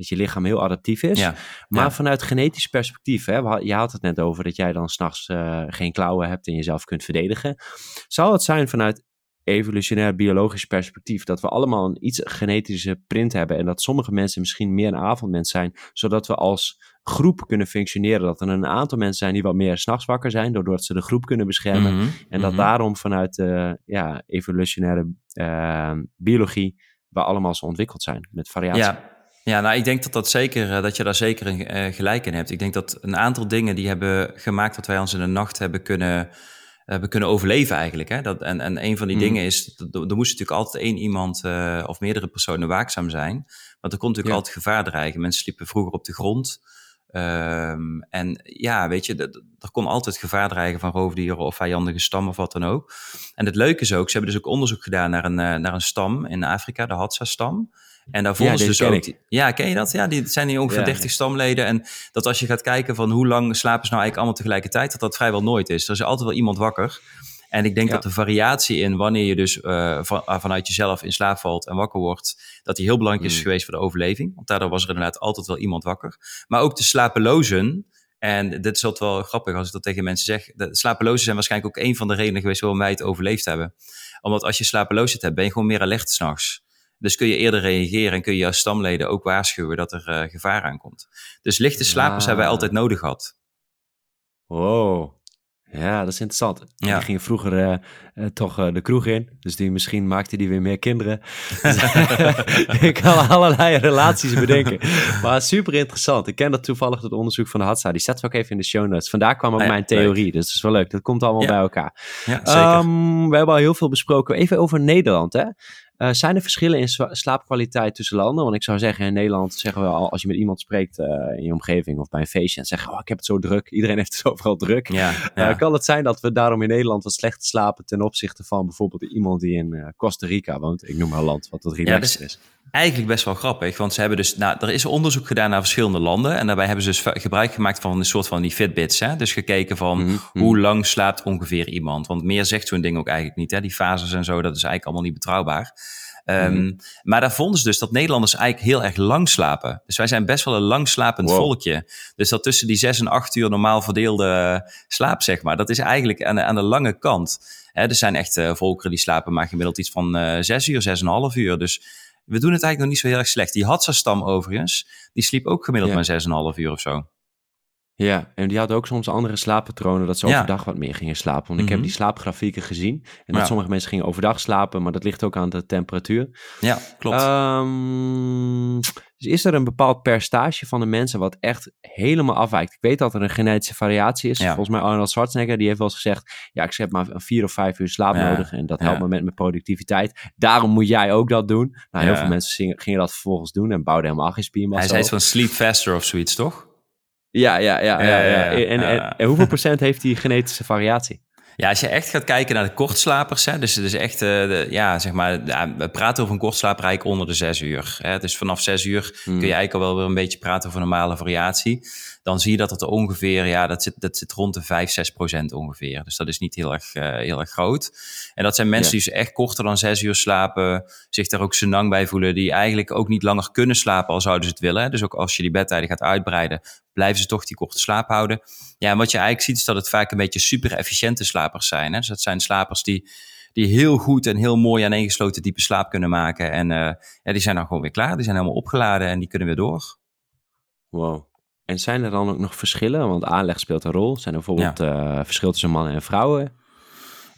dat je lichaam heel adaptief is. Ja, maar ja. vanuit genetisch perspectief, hè, je had het net over dat jij dan s'nachts uh, geen klauwen hebt en jezelf kunt verdedigen. Zou het zijn vanuit evolutionair biologisch perspectief dat we allemaal een iets genetische print hebben en dat sommige mensen misschien meer een avondmens zijn, zodat we als groep kunnen functioneren. Dat er een aantal mensen zijn die wat meer s'nachts wakker zijn, doordat ze de groep kunnen beschermen. Mm -hmm. En dat mm -hmm. daarom vanuit de ja, evolutionaire uh, biologie we allemaal zo ontwikkeld zijn met variatie. Ja. Ja, nou, ik denk dat, dat, zeker, dat je daar zeker een, uh, gelijk in hebt. Ik denk dat een aantal dingen die hebben gemaakt dat wij ons in de nacht hebben kunnen, hebben kunnen overleven eigenlijk. Hè? Dat, en, en een van die mm. dingen is, er moest natuurlijk altijd één iemand uh, of meerdere personen waakzaam zijn. Want er kon natuurlijk ja. altijd gevaar dreigen. Mensen sliepen vroeger op de grond. Um, en ja, weet je, er kon altijd gevaar dreigen van roofdieren of vijandige stammen of wat dan ook. En het leuke is ook, ze hebben dus ook onderzoek gedaan naar een, naar een stam in Afrika, de Hadza-stam. En daar volgens ja, dus ook. Die, ja, ken je dat? Ja, die zijn hier ongeveer ja, 30 ja. stamleden. En dat als je gaat kijken van hoe lang slapen ze nou eigenlijk allemaal tegelijkertijd, dat dat vrijwel nooit is. Er is altijd wel iemand wakker. En ik denk ja. dat de variatie in wanneer je dus uh, van, uh, vanuit jezelf in slaap valt en wakker wordt, dat die heel belangrijk is mm. geweest voor de overleving. Want daardoor was er inderdaad altijd wel iemand wakker. Maar ook de slapelozen. En dit is altijd wel grappig als ik dat tegen mensen zeg. De slapelozen zijn waarschijnlijk ook een van de redenen geweest waarom wij het overleefd hebben. Omdat als je slapeloosheid hebt, ben je gewoon meer alert s'nachts. Dus kun je eerder reageren en kun je jouw stamleden ook waarschuwen dat er uh, gevaar aankomt. Dus lichte slapers ja. hebben wij altijd nodig gehad. Wow. Ja, dat is interessant. Ja. Die gingen vroeger uh, uh, toch uh, de kroeg in. Dus die, misschien maakte die weer meer kinderen. ik kan allerlei relaties bedenken. Maar super interessant. Ik ken dat toevallig het onderzoek van de Hadza. Die zetten we ook even in de show notes. Vandaar kwam ook ah, ja, mijn theorie. Leuk. Dus dat is wel leuk. Dat komt allemaal ja. bij elkaar. Ja, zeker. Um, we hebben al heel veel besproken. Even over Nederland, hè. Uh, zijn er verschillen in slaapkwaliteit tussen landen? Want ik zou zeggen, in Nederland zeggen we al, als je met iemand spreekt uh, in je omgeving of bij een feestje en zeggen, oh, ik heb het zo druk. Iedereen heeft het overal druk. Ja, ja. Uh, kan het zijn dat we daarom in Nederland wat slechter slapen ten opzichte van bijvoorbeeld iemand die in Costa Rica woont? Ik noem maar een land wat wat relaxed ja, is. Eigenlijk best wel grappig, want ze hebben dus, nou, er is onderzoek gedaan naar verschillende landen en daarbij hebben ze dus gebruik gemaakt van een soort van die Fitbits. Hè? Dus gekeken van mm -hmm. hoe lang slaapt ongeveer iemand. Want meer zegt zo'n ding ook eigenlijk niet. Hè? Die fases en zo, dat is eigenlijk allemaal niet betrouwbaar. Um, mm. Maar daar vonden ze dus dat Nederlanders eigenlijk heel erg lang slapen. Dus wij zijn best wel een lang slapend wow. volkje. Dus dat tussen die zes en acht uur normaal verdeelde slaap, zeg maar, dat is eigenlijk aan de, aan de lange kant. Hè, er zijn echt uh, volkeren die slapen maar gemiddeld iets van uh, zes uur, zes en een half uur. Dus we doen het eigenlijk nog niet zo heel erg slecht. Die Hadza-stam overigens, die sliep ook gemiddeld yeah. maar zes en een half uur of zo. Ja, en die hadden ook soms andere slaappatronen, dat ze ja. overdag wat meer gingen slapen. Want mm -hmm. ik heb Mhm. die slaapgrafieken gezien. En dat Ja. sommige mensen gingen overdag slapen, maar dat ligt ook aan de temperatuur. Ja, klopt. Ehm, dus is er een bepaald percentage van de mensen wat echt helemaal afwijkt? Ik weet dat er een genetische variatie is. Ja. Volgens mij Arnold Schwarzenegger, die heeft wel eens gezegd... ja, ik heb maar vier of vijf uur slaap nodig... en dat helpt me met mijn productiviteit. Daarom moet jij ook dat doen. Nou, heel veel mensen gingen, gingen dat vervolgens doen... en bouwden helemaal geen spiermassa Hij zei van sleep faster of zoiets, toch? Ja, ja, ja. ja, Ja. En, en, hoeveel procent heeft die genetische variatie? Ja, als je echt gaat kijken naar de kortslapers, hè, dus, dus echt, uh, de, ja, zeg maar, we praten over een kortslaper eigenlijk onder de zes uur. Hè. Dus vanaf zes uur kun je hmm. eigenlijk al wel weer een beetje praten over normale variatie. Dan zie je dat het ongeveer, ja, dat zit, dat zit rond de 5, 6 procent ongeveer. Dus dat is niet heel erg, uh, heel erg groot. En dat zijn mensen die dus echt korter dan zes uur slapen, zich daar ook senang bij voelen, die eigenlijk ook niet langer kunnen slapen al zouden ze het willen. Dus ook als je die bedtijden gaat uitbreiden, blijven ze toch die korte slaap houden. Ja, en wat je eigenlijk ziet is dat het vaak een beetje super efficiënte slapers zijn. Hè? Dus dat zijn slapers die, die heel goed en heel mooi aan gesloten diepe slaap kunnen maken. En uh, ja, die zijn dan gewoon weer klaar. Die zijn helemaal opgeladen en die kunnen weer door. Wow. En zijn er dan ook nog verschillen? Want aanleg speelt een rol. Zijn er bijvoorbeeld ja. uh, verschil tussen mannen en vrouwen?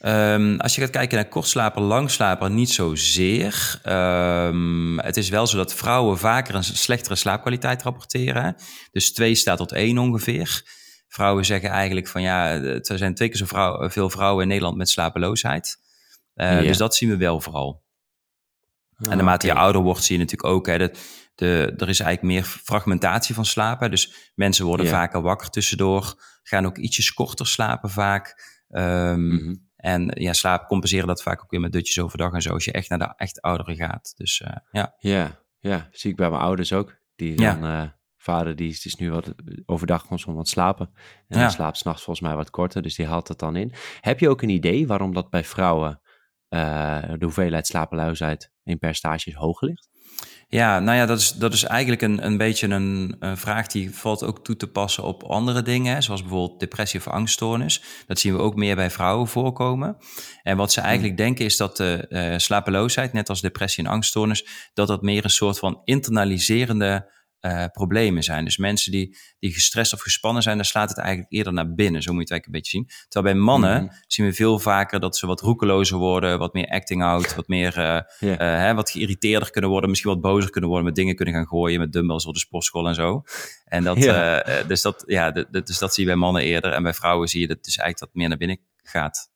Um, als je gaat kijken naar kortslaper, langslaper, niet zozeer. Um, het is wel zo dat vrouwen vaker een slechtere slaapkwaliteit rapporteren. Dus 2 staat tot 1 ongeveer. Vrouwen zeggen eigenlijk van ja, er zijn twee keer zo vrouw, veel vrouwen in Nederland met slapeloosheid. Uh, Dus dat zien we wel vooral. en ah, naarmate okay. je ouder wordt, zie je natuurlijk ook hè, dat de, er is eigenlijk meer fragmentatie van slapen. Dus mensen worden vaker wakker tussendoor, gaan ook ietsjes korter slapen vaak. Um, mm -hmm. En ja, slaap compenseren dat vaak ook weer met dutjes overdag en zo, als je echt naar de echt ouderen gaat. Dus uh, ja. Ja, ja, zie ik bij mijn ouders ook. Die dan, ja. uh, vader die is, is nu wat overdag gewoon soms wat slapen. En ja. slaapt s'nachts volgens mij wat korter, dus die haalt het dan in. Heb je ook een idee waarom dat bij vrouwen uh, de hoeveelheid slapeloosheid in percentages hoger ligt? Ja, nou ja, dat is, dat is eigenlijk een, een beetje een, een vraag die valt ook toe te passen op andere dingen, zoals bijvoorbeeld depressie of angststoornis. Dat zien we ook meer bij vrouwen voorkomen. En wat ze hmm. eigenlijk denken is dat de uh, slapeloosheid, net als depressie en angststoornis, dat dat meer een soort van internaliserende uh, problemen zijn. Dus mensen die, die gestrest of gespannen zijn, dan slaat het eigenlijk eerder naar binnen. Zo moet je het eigenlijk een beetje zien. Terwijl bij mannen mm. zien we veel vaker dat ze wat roekelozer worden, wat meer acting out, wat meer uh, yeah. uh, hè, wat geïrriteerder kunnen worden, misschien wat bozer kunnen worden, met dingen kunnen gaan gooien, met dumbbells op de sportschool en zo. En dat, yeah. dus, dat, ja, dus dat zie je bij mannen eerder. En bij vrouwen zie je dat dus eigenlijk dat meer naar binnen gaat.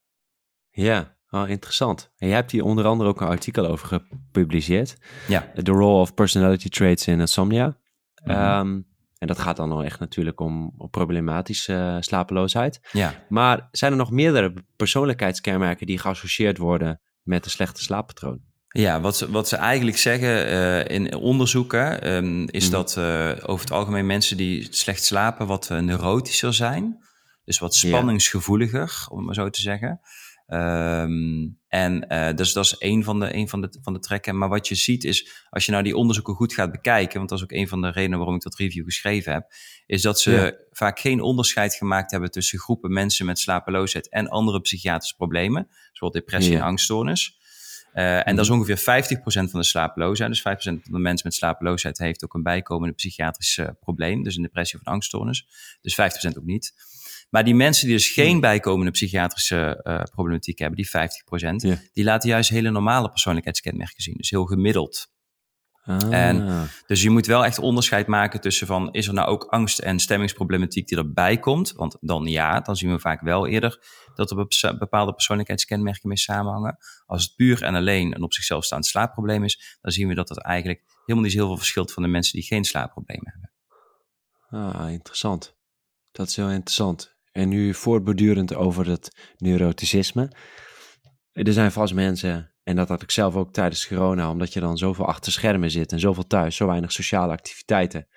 Ja, Oh, interessant. En jij hebt hier onder andere ook een artikel over gepubliceerd. Ja. The Role of Personality Traits in Insomnia. Mm um, en dat gaat dan al echt natuurlijk om, om problematische uh, slapeloosheid. Ja. Maar zijn er nog meerdere persoonlijkheidskenmerken die geassocieerd worden met een slechte slaappatroon? Ja, wat ze, wat ze eigenlijk zeggen uh, in onderzoeken um, is mm. dat uh, over het algemeen mensen die slecht slapen wat neurotischer zijn. Dus wat spanningsgevoeliger, om het maar zo te zeggen. Um, en uh, dus dat is een van de, een van, de, van de trekken. Maar wat je ziet is, als je nou die onderzoeken goed gaat bekijken, want dat is ook een van de redenen waarom ik dat review geschreven heb, is dat ze ja. vaak geen onderscheid gemaakt hebben tussen groepen mensen met slapeloosheid en andere psychiatrische problemen, zoals depressie ja. en angststoornis. Uh, en dat is mhm. ongeveer 50% van de slapeloosheid. Dus 5% van de mensen met slapeloosheid heeft ook een bijkomende psychiatrisch probleem. Dus een depressie of een angststoornis. Dus 50% ook niet. Maar die mensen die dus geen bijkomende psychiatrische uh, problematiek hebben, die 50%, ja. die laten juist hele normale persoonlijkheidskenmerken zien. Dus heel gemiddeld. Ah. En, dus je moet wel echt onderscheid maken tussen van, is er nou ook angst en stemmingsproblematiek die erbij komt? Want dan ja, dan zien we vaak wel eerder dat er bepaalde persoonlijkheidskenmerken mee samenhangen. Als het puur en alleen een op zichzelf staand slaapprobleem is, dan zien we dat dat eigenlijk helemaal niet heel veel verschilt van de mensen die geen slaapproblemen hebben. Ah, interessant. Dat is heel interessant. En nu voortbordurend over het neuroticisme. Er zijn vast mensen, en dat had ik zelf ook tijdens corona, omdat je dan zoveel achter schermen zit en zoveel thuis, zo weinig sociale activiteiten.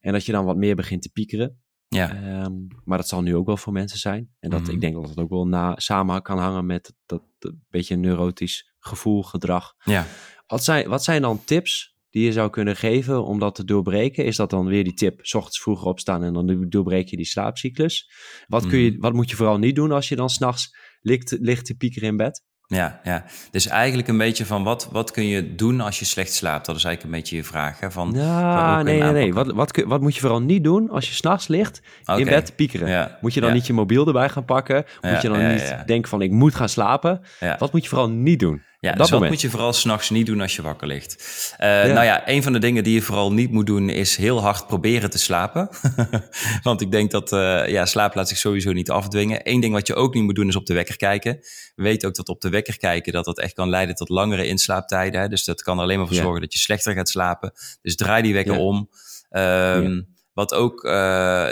En dat je dan wat meer begint te piekeren. Ja. Um, maar dat zal nu ook wel voor mensen zijn. En dat, mm. ik denk dat het ook wel na, samen kan hangen met dat, dat beetje neurotisch gevoel, gedrag. Ja. Wat zijn, wat zijn dan tips die je zou kunnen geven om dat te doorbreken? Is dat dan weer die tip, s ochtends vroeger opstaan en dan doorbreek je die slaapcyclus? Wat, kun je, mm. wat moet je vooral niet doen als je dan s'nachts ligt, ligt te piekeren in bed? Ja, ja, dus eigenlijk een beetje van wat, wat kun je doen als je slecht slaapt? Dat is eigenlijk een beetje je vraag. Hè? Van, ja, nee, nee, nee. Wat, wat, wat moet je vooral niet doen als je s'nachts ligt okay. in bed piekeren? Ja. Moet je dan ja. niet je mobiel erbij gaan pakken? Moet ja, je dan niet denken van ik moet gaan slapen? Wat moet je vooral niet doen? Ja, dus wat moet je vooral s'nachts niet doen als je wakker ligt? Uh, ja. Nou ja, een van de dingen die je vooral niet moet doen is heel hard proberen te slapen. Want ik denk dat uh, ja, slaap laat zich sowieso niet afdwingen. Eén ding wat je ook niet moet doen is op de wekker kijken. We weten ook dat op de wekker kijken dat dat echt kan leiden tot langere inslaaptijden. Hè? Dus dat kan er alleen maar voor zorgen dat je slechter gaat slapen. Dus draai die wekker om. Um, Wat ook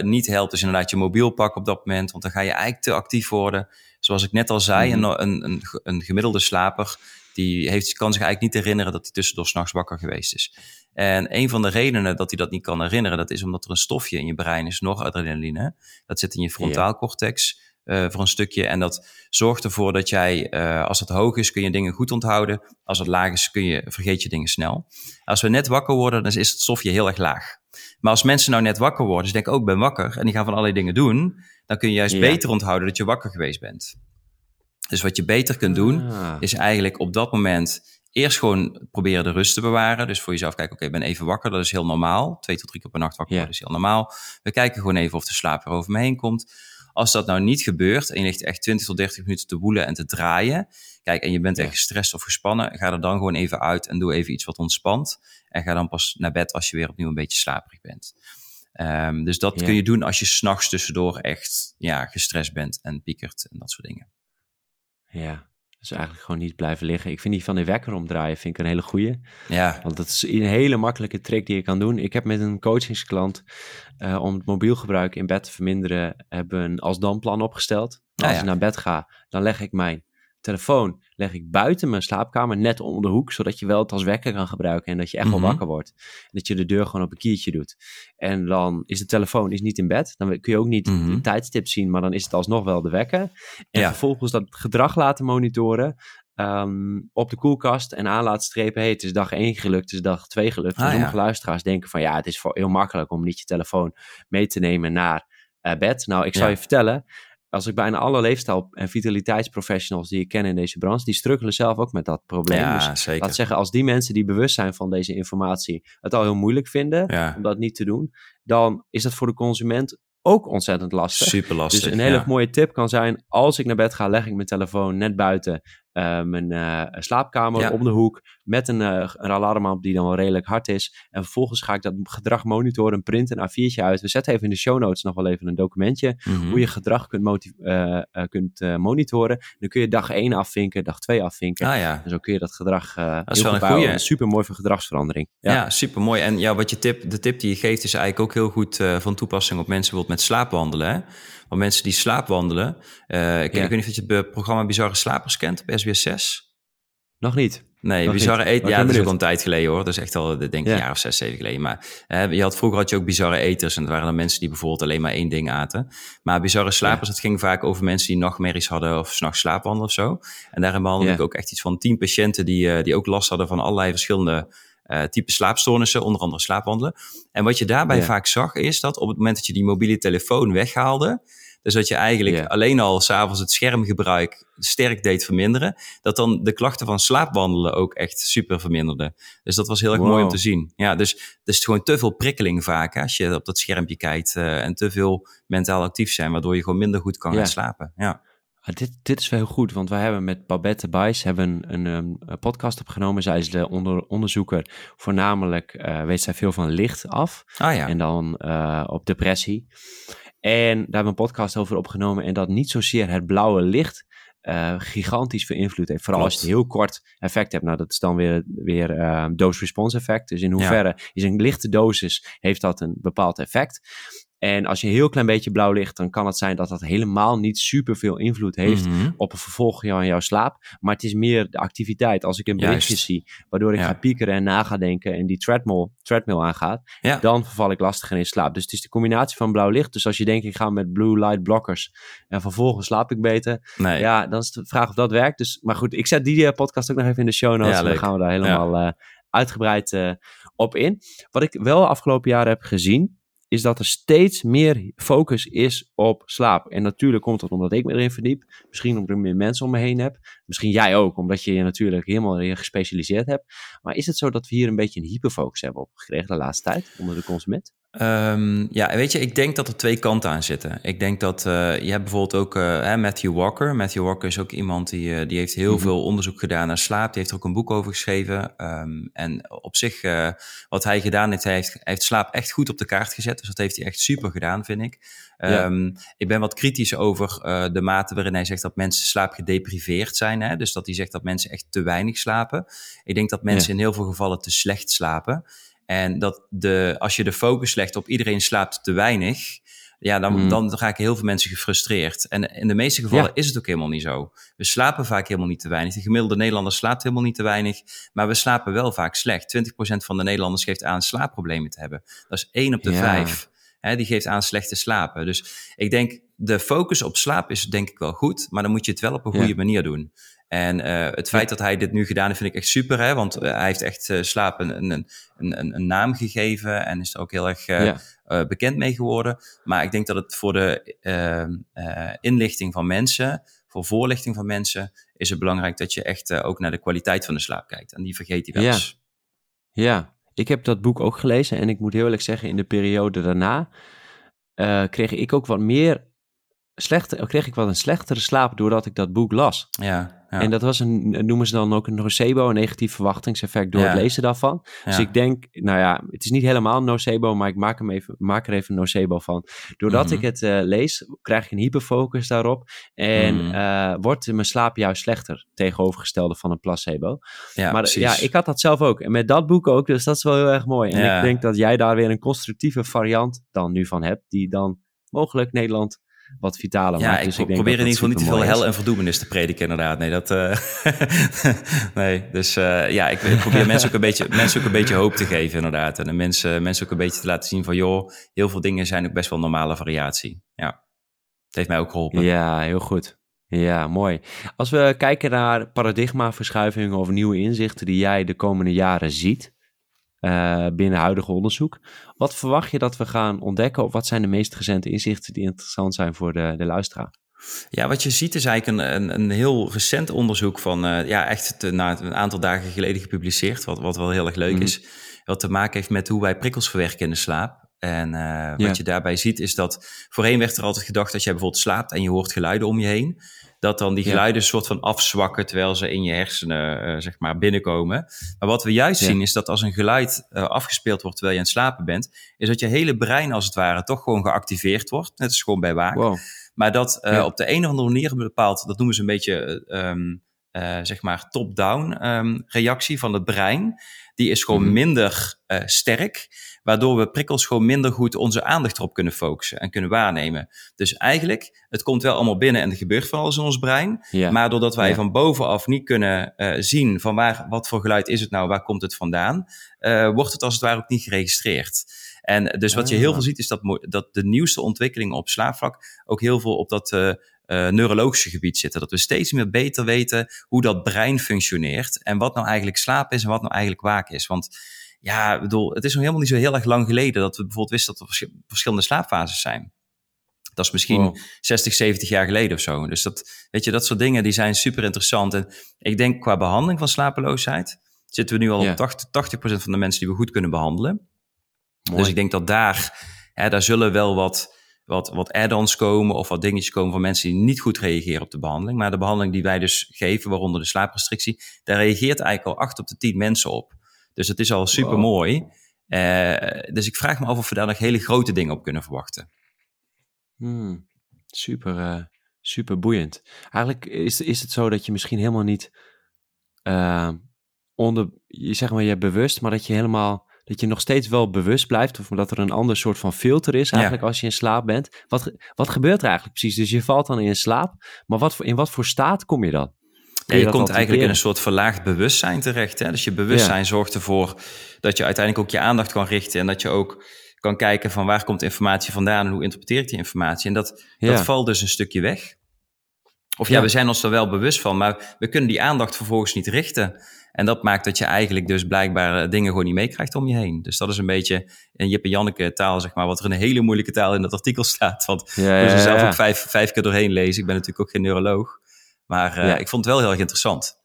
niet helpt, is inderdaad je mobiel pakken op dat moment. Want dan ga je eigenlijk te actief worden. Zoals ik net al zei, mhm. een, een, een, gemiddelde slaper die heeft, kan zich eigenlijk niet herinneren dat hij tussendoor s'nachts wakker geweest is. En een van de redenen dat hij dat niet kan herinneren, dat is omdat er een stofje in je brein is, nog adrenaline. Dat zit in je frontaalcortex uh, voor een stukje. En dat zorgt ervoor dat jij, uh, als het hoog is, kun je dingen goed onthouden. Als het laag is, kun je, vergeet je dingen snel. Als we net wakker worden, dan is het stofje heel erg laag. Maar als mensen nou net wakker worden, dus denken, ook oh, ben wakker, en die gaan van allerlei dingen doen, dan kun je juist beter onthouden dat je wakker geweest bent. Dus wat je beter kunt doen, ah. is eigenlijk op dat moment eerst gewoon proberen de rust te bewaren. Dus voor jezelf kijken, oké, ik ben even wakker, dat is heel normaal. Twee tot drie keer per nacht wakker worden is heel normaal. We kijken gewoon even of de slaap er over me heen komt. Als dat nou niet gebeurt en je ligt echt 20 tot 30 minuten te woelen en te draaien, kijk, en je bent echt gestrest of gespannen, ga er dan gewoon even uit en doe even iets wat ontspant. En ga dan pas naar bed als je weer opnieuw een beetje slaperig bent. Um, dus dat kun je doen als je s'nachts tussendoor echt ja, gestrest bent en piekert en dat soort dingen. Ja, dus eigenlijk gewoon niet blijven liggen. Ik vind die van de wekker omdraaien vind ik een hele goeie. Ja. Want dat is een hele makkelijke trick die je kan doen. Ik heb met een coachingsklant uh, om het mobielgebruik in bed te verminderen, hebben een als dan plan opgesteld. Ah, als ik naar bed ga, dan leg ik mijn telefoon leg ik buiten mijn slaapkamer, net onder de hoek, zodat je wel het als wekker kan gebruiken en dat je echt wel mhm. wakker wordt. En dat je de deur gewoon op een kiertje doet. En dan is de telefoon is niet in bed, dan kun je ook niet mm de tijdstip zien, maar dan is het alsnog wel de wekker. En vervolgens dat gedrag laten monitoren. Ehm, op de koelkast en aan laten strepen. Hey, het is dag 1 gelukt, het is dag 2 gelukt. Ah, sommige luisteraars denken van ja, het is voor heel makkelijk om niet je telefoon mee te nemen naar uh, bed. Nou, ik zal je vertellen, als ik bijna alle leefstijl- en vitaliteitsprofessionals die ik ken in deze branche, die struggelen zelf ook met dat probleem. Ja, dus zeker. laat zeggen, als die mensen die bewust zijn van deze informatie het al heel moeilijk vinden om dat niet te doen, dan is dat voor de consument ook ontzettend lastig. Super lastig. Dus een hele mooie tip kan zijn: als ik naar bed ga, leg ik mijn telefoon net buiten mijn uh, slaapkamer om de hoek met een, uh, een alarm die dan wel redelijk hard is. En vervolgens ga ik dat gedrag monitoren, print een A4'tje uit. We zetten even in de show notes nog wel even een documentje mm-hmm. hoe je gedrag kunt, kunt monitoren. Dan kun je dag 1 afvinken, dag 2 afvinken. Ah, ja. En zo kun je dat gedrag dat is wel een goede. Super mooi voor gedragsverandering. Ja, ja super mooi. En ja, wat je tip, de tip die je geeft is eigenlijk ook heel goed van toepassing op mensen bijvoorbeeld met slaapwandelen. Hè? Mensen die slaapwandelen. Uh, ik, ja. ik, weet niet of je het programma Bizarre Slapers kent op SBS 6. Nog niet. Nee, bizarre eten. Ja, dat is ook al een tijd geleden hoor. Dat is echt al, denk ik, een jaar of zes, zeven geleden. Maar je had, vroeger had je ook bizarre eters. En dat waren dan mensen die bijvoorbeeld alleen maar één ding aten. Maar bizarre slapers, het ging vaak over mensen die nachtmerries hadden of s'nachts slaapwandelen of zo. En daarin behandelde ik ook echt iets van tien patiënten die, die ook last hadden van allerlei verschillende uh, type slaapstoornissen, onder andere slaapwandelen. En wat je daarbij vaak zag, is dat op het moment dat je die mobiele telefoon weghaalde, dus dat je eigenlijk alleen al s'avonds het schermgebruik sterk deed verminderen. Dat dan de klachten van slaapwandelen ook echt super verminderden. Dus dat was heel erg mooi om te zien. Ja, dus er is gewoon te veel prikkeling vaak als je op dat schermpje kijkt. Uh, en te veel mentaal actief zijn, waardoor je gewoon minder goed kan gaan slapen. Ja. Ah, dit, dit is wel heel goed, want wij hebben met Babette Bijs hebben een, een, een, podcast opgenomen. Zij is de onder, onderzoeker. Voornamelijk uh, weet zij veel van licht af. Ah, ja. En dan uh, op depressie. En daar hebben we een podcast over opgenomen. En dat niet zozeer het blauwe licht uh, gigantisch veel invloed heeft. Vooral als je een heel kort effect hebt. Nou, dat is dan weer, weer uh, dose-response effect. Dus in hoeverre is een lichte dosis, heeft dat een bepaald effect. En als je een heel klein beetje blauw ligt, dan kan het zijn dat dat helemaal niet super veel invloed heeft mhm. op een vervolg van jouw slaap. Maar het is meer de activiteit. Als ik een berichtje zie, waardoor ik ga piekeren en na ga denken en die treadmill, treadmill aangaat, dan verval ik lastiger in slaap. Dus het is de combinatie van blauw licht. Dus als je denkt, ik ga met blue light blockers en vervolgens slaap ik beter. Nee. Ja, dan is de vraag of dat werkt. Dus, maar goed, ik zet die eh, podcast ook nog even in de show notes. en dan gaan we daar helemaal uh, uitgebreid uh, op in. Wat ik wel afgelopen jaren heb gezien, is dat er steeds meer focus is op slaap. En natuurlijk komt dat omdat ik me erin verdiep. Misschien omdat ik meer mensen om me heen heb. Misschien jij ook, omdat je je natuurlijk helemaal erin gespecialiseerd hebt. Maar is het zo dat we hier een beetje een hyperfocus hebben op gekregen de laatste tijd onder de consument? Um, ja, weet je, ik denk dat er twee kanten aan zitten. Ik denk dat uh, je hebt bijvoorbeeld ook uh, Matthew Walker. Matthew Walker is ook iemand die, uh, die heeft heel mm -hmm. veel onderzoek gedaan naar slaap. Die heeft er ook een boek over geschreven. Um, en op zich, wat hij gedaan heeft, hij heeft, hij heeft slaap echt goed op de kaart gezet. Dus dat heeft hij echt super gedaan, vind ik. Ja. Um, ik ben wat kritisch over de mate waarin hij zegt dat mensen slaapgedepriveerd zijn. Hè? Dus dat hij zegt dat mensen echt te weinig slapen. Ik denk dat mensen ja. in heel veel gevallen te slecht slapen. En dat de, als je de focus legt op iedereen slaapt te weinig, ja, dan, Mm. dan raken heel veel mensen gefrustreerd. En in de meeste gevallen Ja. is het ook helemaal niet zo. We slapen vaak helemaal niet te weinig. De gemiddelde Nederlander slaapt helemaal niet te weinig. Maar we slapen wel vaak slecht. 20% van de Nederlanders geeft aan slaapproblemen te hebben. Dat is 1 op de Ja. 5. Hè, die geeft aan slecht te slapen. Dus ik denk, de focus op slaap is denk ik wel goed. Maar dan moet je het wel op een Ja. goede manier doen. En eh, het feit dat hij dit nu gedaan heeft, vind ik echt super. Hè? Want eh, hij heeft echt eh, slaap een, een, een, een, naam gegeven. En is er ook heel erg Ja. bekend mee geworden. Maar ik denk dat het voor de eh, eh, inlichting van mensen, voor voorlichting van mensen, is het belangrijk dat je echt ook naar de kwaliteit van de slaap kijkt. En die vergeet hij wel Ja. eens. Ja, ik heb dat boek ook gelezen en ik moet heel eerlijk zeggen, in de periode daarna kreeg ik ook wat meer slechte, kreeg ik wat een slechtere slaap doordat ik dat boek las. Ja, ja. En dat was een, noemen ze dan ook een nocebo, een negatief verwachtingseffect door Ja. het lezen daarvan. Dus ik denk, nou ja, het is niet helemaal een nocebo, maar ik maak, hem even, maak er even een nocebo van. Doordat Mhm. ik het eh, lees, krijg ik een hyperfocus daarop en Mhm. eh, wordt mijn slaap juist slechter tegenovergestelde van een placebo. ja, maar precies. ja, ik had dat zelf ook. En met dat boek ook, dus dat is wel heel erg mooi. En ik denk dat jij daar weer een constructieve variant dan nu van hebt, die dan mogelijk Nederland wat vitaler Ja, maakt. ik Dus denk probeer in ieder geval niet te veel is. hel en verdoemenis te prediken, inderdaad. Nee, dat, eh, nee dus eh, ja, ik, ik probeer mensen ook, een beetje, mensen ook een beetje hoop te geven, inderdaad. En de mensen, mensen ook een beetje te laten zien van, joh, heel veel dingen zijn ook best wel normale variatie. Ja, het heeft mij ook geholpen. Ja, heel goed. Ja, mooi. Als we kijken naar paradigmaverschuivingen of nieuwe inzichten die jij de komende jaren ziet eh, binnen huidige onderzoek, wat verwacht je dat we gaan ontdekken of wat zijn de meest recente inzichten die interessant zijn voor de, de luisteraar? Ja, wat je ziet is eigenlijk een, een, een heel recent onderzoek van, eh, ja, echt te- na een aantal dagen geleden gepubliceerd, wat, wat wel heel erg leuk Mhm. is. Wat te maken heeft met hoe wij prikkels verwerken in de slaap. En eh, wat je daarbij ziet is dat, voorheen werd er altijd gedacht dat jij bijvoorbeeld slaapt en je hoort geluiden om je heen. Dat dan die geluiden een soort van afzwakken terwijl ze in je hersenen, eh, zeg maar, binnenkomen. Maar wat we juist Ja. zien is dat als een geluid eh, afgespeeld wordt terwijl je aan het slapen bent, is dat je hele brein als het ware toch gewoon geactiveerd wordt. Net als gewoon bij. Wow. Maar dat eh, Ja. op de een of andere manier bepaalt, dat noemen ze een beetje, eh, ehm, eh, zeg maar, top-down ehm, reactie van het brein. Die is gewoon Mhm. minder sterk, waardoor we prikkels gewoon minder goed onze aandacht erop kunnen focussen en kunnen waarnemen. Dus eigenlijk, het komt wel allemaal binnen en er gebeurt van alles in ons brein. Ja. Maar doordat wij Ja. van bovenaf niet kunnen eh, zien van waar, wat voor geluid is het nou, waar komt het vandaan, eh, wordt het als het ware ook niet geregistreerd. En dus wat je heel Ah. veel ziet is dat, dat de nieuwste ontwikkelingen op slaapvlak ook heel veel op dat eh, neurologische gebied zitten. Dat we steeds meer beter weten hoe dat brein functioneert en wat nou eigenlijk slaap is en wat nou eigenlijk waak is. Want ja, bedoel, het is nog helemaal niet zo heel erg lang geleden dat we bijvoorbeeld wisten dat er vers- verschillende slaapfases zijn. Dat is misschien Wow. 60, 70 jaar geleden of zo. Dus dat, weet je, dat soort dingen die zijn super interessant. En ik denk qua behandeling van slapeloosheid zitten we nu al op 80, 80% van de mensen die we goed kunnen behandelen. Mooi. Dus ik denk dat daar, hè, daar zullen wel wat, wat, wat add-ons komen of wat dingetjes komen van mensen die niet goed reageren op de behandeling. Maar de behandeling die wij dus geven, waaronder de slaaprestrictie, daar reageert eigenlijk al 8 op de 10 mensen op. Dus het is al super mooi. dus ik vraag me af of we daar nog hele grote dingen op kunnen verwachten. Hmm, super, eh, super boeiend. Eigenlijk is, is het zo dat je misschien helemaal niet eh, onder, je zeg maar, je bewust, maar dat je helemaal, dat je nog steeds wel bewust blijft, of dat er een ander soort van filter is eigenlijk als je in slaap bent. Wat, wat gebeurt er eigenlijk precies? Dus je valt dan in slaap, maar wat voor, in wat voor staat kom je dan? Ja, je komt eigenlijk in een soort verlaagd bewustzijn terecht. Hè? Dus je bewustzijn zorgt ervoor dat je uiteindelijk ook je aandacht kan richten. En dat je ook kan kijken van waar komt informatie vandaan en hoe interpreteer ik die informatie. En dat, Ja. dat valt dus een stukje weg. Of ja, we zijn ons er wel bewust van, maar we kunnen die aandacht vervolgens niet richten. En dat maakt dat je eigenlijk dus blijkbaar eh, dingen gewoon niet meekrijgt om je heen. Dus dat is een beetje een Jip en Janneke taal, zeg maar, wat er een hele moeilijke taal in dat artikel staat. Want Ja, er ja, zelf ook vijf, vijf keer doorheen lezen. Ik ben natuurlijk ook geen neuroloog. Maar eh, Ja. ik vond het wel heel erg interessant.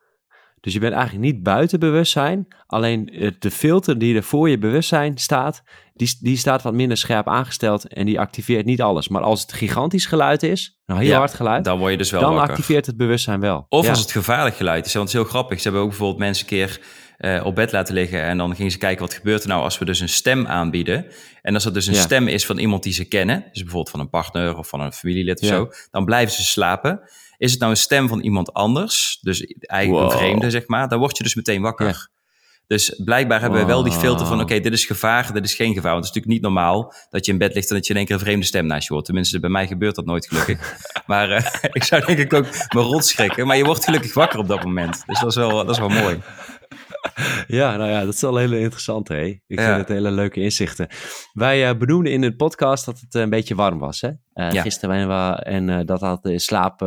Dus je bent eigenlijk niet buiten bewustzijn, alleen de filter die er voor je bewustzijn staat, die, die staat wat minder scherp aangesteld en die activeert niet alles. Maar als het gigantisch geluid is, nou heel Ja, hard geluid, Dan word je dus wel dan wakker. activeert het bewustzijn wel. Of Ja. als het gevaarlijk geluid is. Want het is heel grappig. Ze hebben ook bijvoorbeeld mensen een keer eh, op bed laten liggen. En dan gingen ze kijken wat gebeurt er nou als we dus een stem aanbieden. En als dat dus een Ja. stem is van iemand die ze kennen. Dus bijvoorbeeld van een partner of van een familielid of zo. Dan blijven ze slapen. Is het nou een stem van iemand anders? Dus eigenlijk Wow. een vreemde zeg maar. Dan word je dus meteen wakker. Ja. Dus blijkbaar hebben we wel die filter van, oké, dit is gevaar, dit is geen gevaar. Want het is natuurlijk niet normaal dat je in bed ligt en dat je in één keer een vreemde stem naast je hoort. Tenminste, bij mij gebeurt dat nooit gelukkig. maar eh, ik zou denk ik ook me rotschrikken. Maar je wordt gelukkig wakker op dat moment. Dus dat is wel, dat is wel mooi. Ja, nou ja, dat is wel heel interessant, hè? Ik Ja. vind het hele leuke inzichten. Wij eh, benoemden in de podcast dat het eh, een beetje warm was, hè? Eh, Ja. Gisteren waren we, en eh, dat had de slaap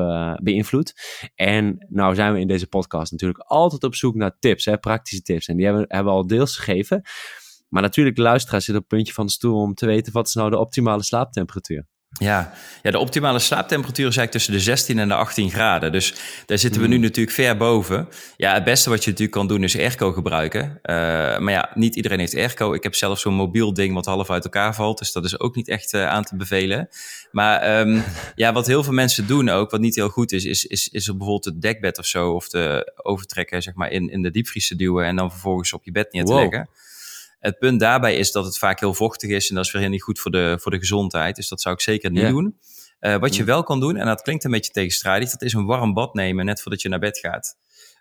beïnvloed. En nou zijn we in deze podcast natuurlijk altijd op zoek naar tips, hè? Praktische tips. En die hebben, hebben we al deels gegeven. Maar natuurlijk, de luisteraar zit op het puntje van de stoel om te weten wat is nou de optimale slaaptemperatuur. Ja. ja, de optimale slaaptemperatuur is eigenlijk tussen de 16 en de 18 graden. Dus daar zitten we Hmm. nu natuurlijk ver boven. Ja, het beste wat je natuurlijk kan doen is airco gebruiken. Eh, maar ja, niet iedereen heeft airco. Ik heb zelf zo'n mobiel ding wat half uit elkaar valt. Dus dat is ook niet echt eh, aan te bevelen. Maar ehm, ja, wat heel veel mensen doen ook, wat niet heel goed is, is, is, is er bijvoorbeeld het dekbed of zo, of de overtrekken zeg maar in, in de diepvries te duwen en dan vervolgens op je bed neer te Wow. leggen. Het punt daarbij is dat het vaak heel vochtig is en dat is weer heel niet goed voor de, voor de gezondheid. Dus dat zou ik zeker niet Ja. doen. Eh, wat je Mm. wel kan doen, en dat klinkt een beetje tegenstrijdig, dat is een warm bad nemen net voordat je naar bed gaat.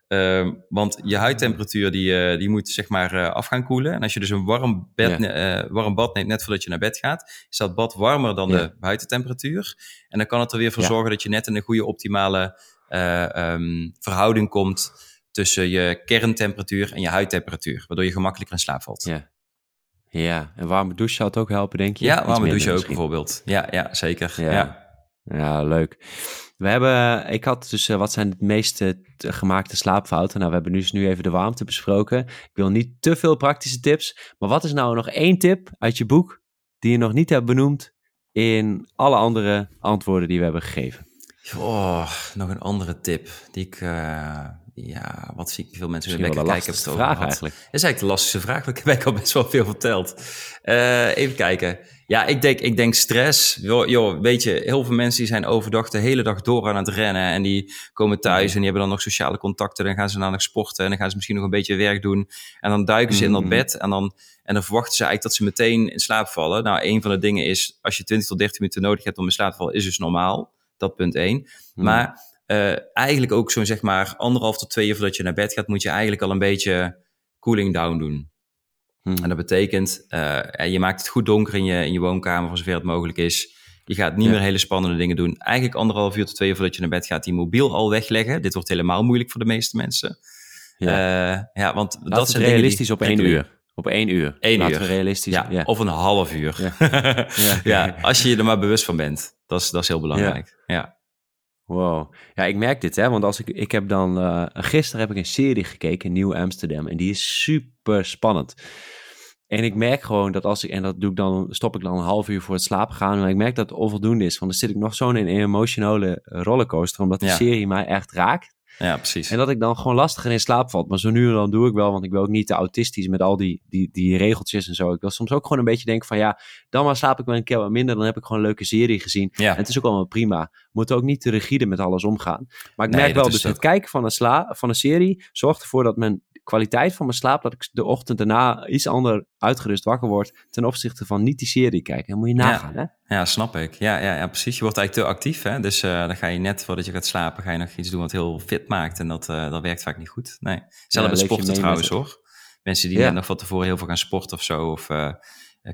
Ehm, want je huidtemperatuur die, eh, die moet zeg maar eh, af gaan koelen. En als je dus een warm, bed, Ja. warm bad neemt net voordat je naar bed gaat, is dat bad warmer dan Ja. de buitentemperatuur. En dan kan het er weer voor zorgen dat je net in een goede optimale eh, ehm, verhouding komt tussen je kerntemperatuur en je huidtemperatuur. Waardoor je gemakkelijker in slaap valt. Ja. Ja, en warme douche zou het ook helpen, denk je? Ja, warme douche ook misschien. bijvoorbeeld. Ja, ja zeker. Ja. Ja. Ja, leuk. We hebben, ik had dus, eh, wat zijn de meeste t- gemaakte slaapfouten? Nou, we hebben dus nu even de warmte besproken. Ik wil niet te veel praktische tips, maar wat is nou nog één tip uit je boek die je nog niet hebt benoemd in alle andere antwoorden die we hebben gegeven? Oh, nog een andere tip die ik... eh, ja, wat zie ik veel mensen weer de kijken. vraag over gehad. eigenlijk. Dat is eigenlijk de lastigste vraag, want ik heb al best wel veel verteld. Eh, even kijken. Ja, ik denk, ik denk stress. Joh, joh, weet je, heel veel mensen die zijn overdag de hele dag door aan het rennen. En die komen thuis en die hebben dan nog sociale contacten. Dan gaan ze naar nog sporten en dan gaan ze misschien nog een beetje werk doen. En dan duiken ze in dat Mhm. bed en dan, en dan verwachten ze eigenlijk dat ze meteen in slaap vallen. Nou, een van de dingen is, als je 20 tot 30 minuten nodig hebt om in slaap te vallen, is dus normaal. Dat punt één. Hmm. Maar eh, eigenlijk ook zo'n zeg maar anderhalf tot twee uur voordat je naar bed gaat, moet je eigenlijk al een beetje cooling down doen. Hmm. En dat betekent, eh, je maakt het goed donker in je, in je woonkamer voor zover het mogelijk is. Je gaat niet Ja. meer hele spannende dingen doen. Eigenlijk anderhalf uur tot twee uur voordat je naar bed gaat, die mobiel al wegleggen. Dit wordt helemaal moeilijk voor de meeste mensen. Ja. Ja, ja want dat zijn die realistisch op één uur. Op één uur. Eén Laten uur. realistisch. Ja, Ja. of een half uur. Ja. Ja. Ja. als je je er maar bewust van bent. Dat is, dat is heel belangrijk. Ja. Wow. Ja, ik merk dit, hè, want als ik, ik heb dan, eh, gisteren heb ik een serie gekeken, Nieuw Amsterdam, en die is super spannend. En ik merk gewoon dat als ik, en dat doe ik dan, stop ik dan een half uur voor het slapen gaan, maar ik merk dat het onvoldoende is, want dan zit ik nog zo'n in een emotionele rollercoaster, omdat die Ja. serie mij echt raakt. Ja, precies. En dat ik dan gewoon lastiger in slaap valt. Maar zo nu en dan doe ik wel, want ik wil ook niet te autistisch met al die, die, die regeltjes en zo. Ik wil soms ook gewoon een beetje denken van ja, dan maar slaap ik wel een keer wat minder, dan heb ik gewoon een leuke serie gezien. Ja. En het is ook allemaal prima. We moeten ook niet te rigide met alles omgaan. Maar ik Nee, merk dat wel, is dus het het kijken van een, sla van een serie zorgt ervoor dat mijn kwaliteit van mijn slaap, dat ik de ochtend daarna iets ander uitgerust wakker word ten opzichte van niet die serie kijken. Dan moet je nagaan, hè? Ja, snap ik. Ja, ja, ja, precies. Je wordt eigenlijk te actief. Hè? Dus eh, dan ga je net voordat je gaat slapen, ga je nog iets doen wat heel fit maakt. En dat, eh, dat werkt vaak niet goed. Nee. Zelfs Ja, sporten trouwens hoor. Mensen die Ja. net nog van tevoren heel veel gaan sporten of zo. Of eh,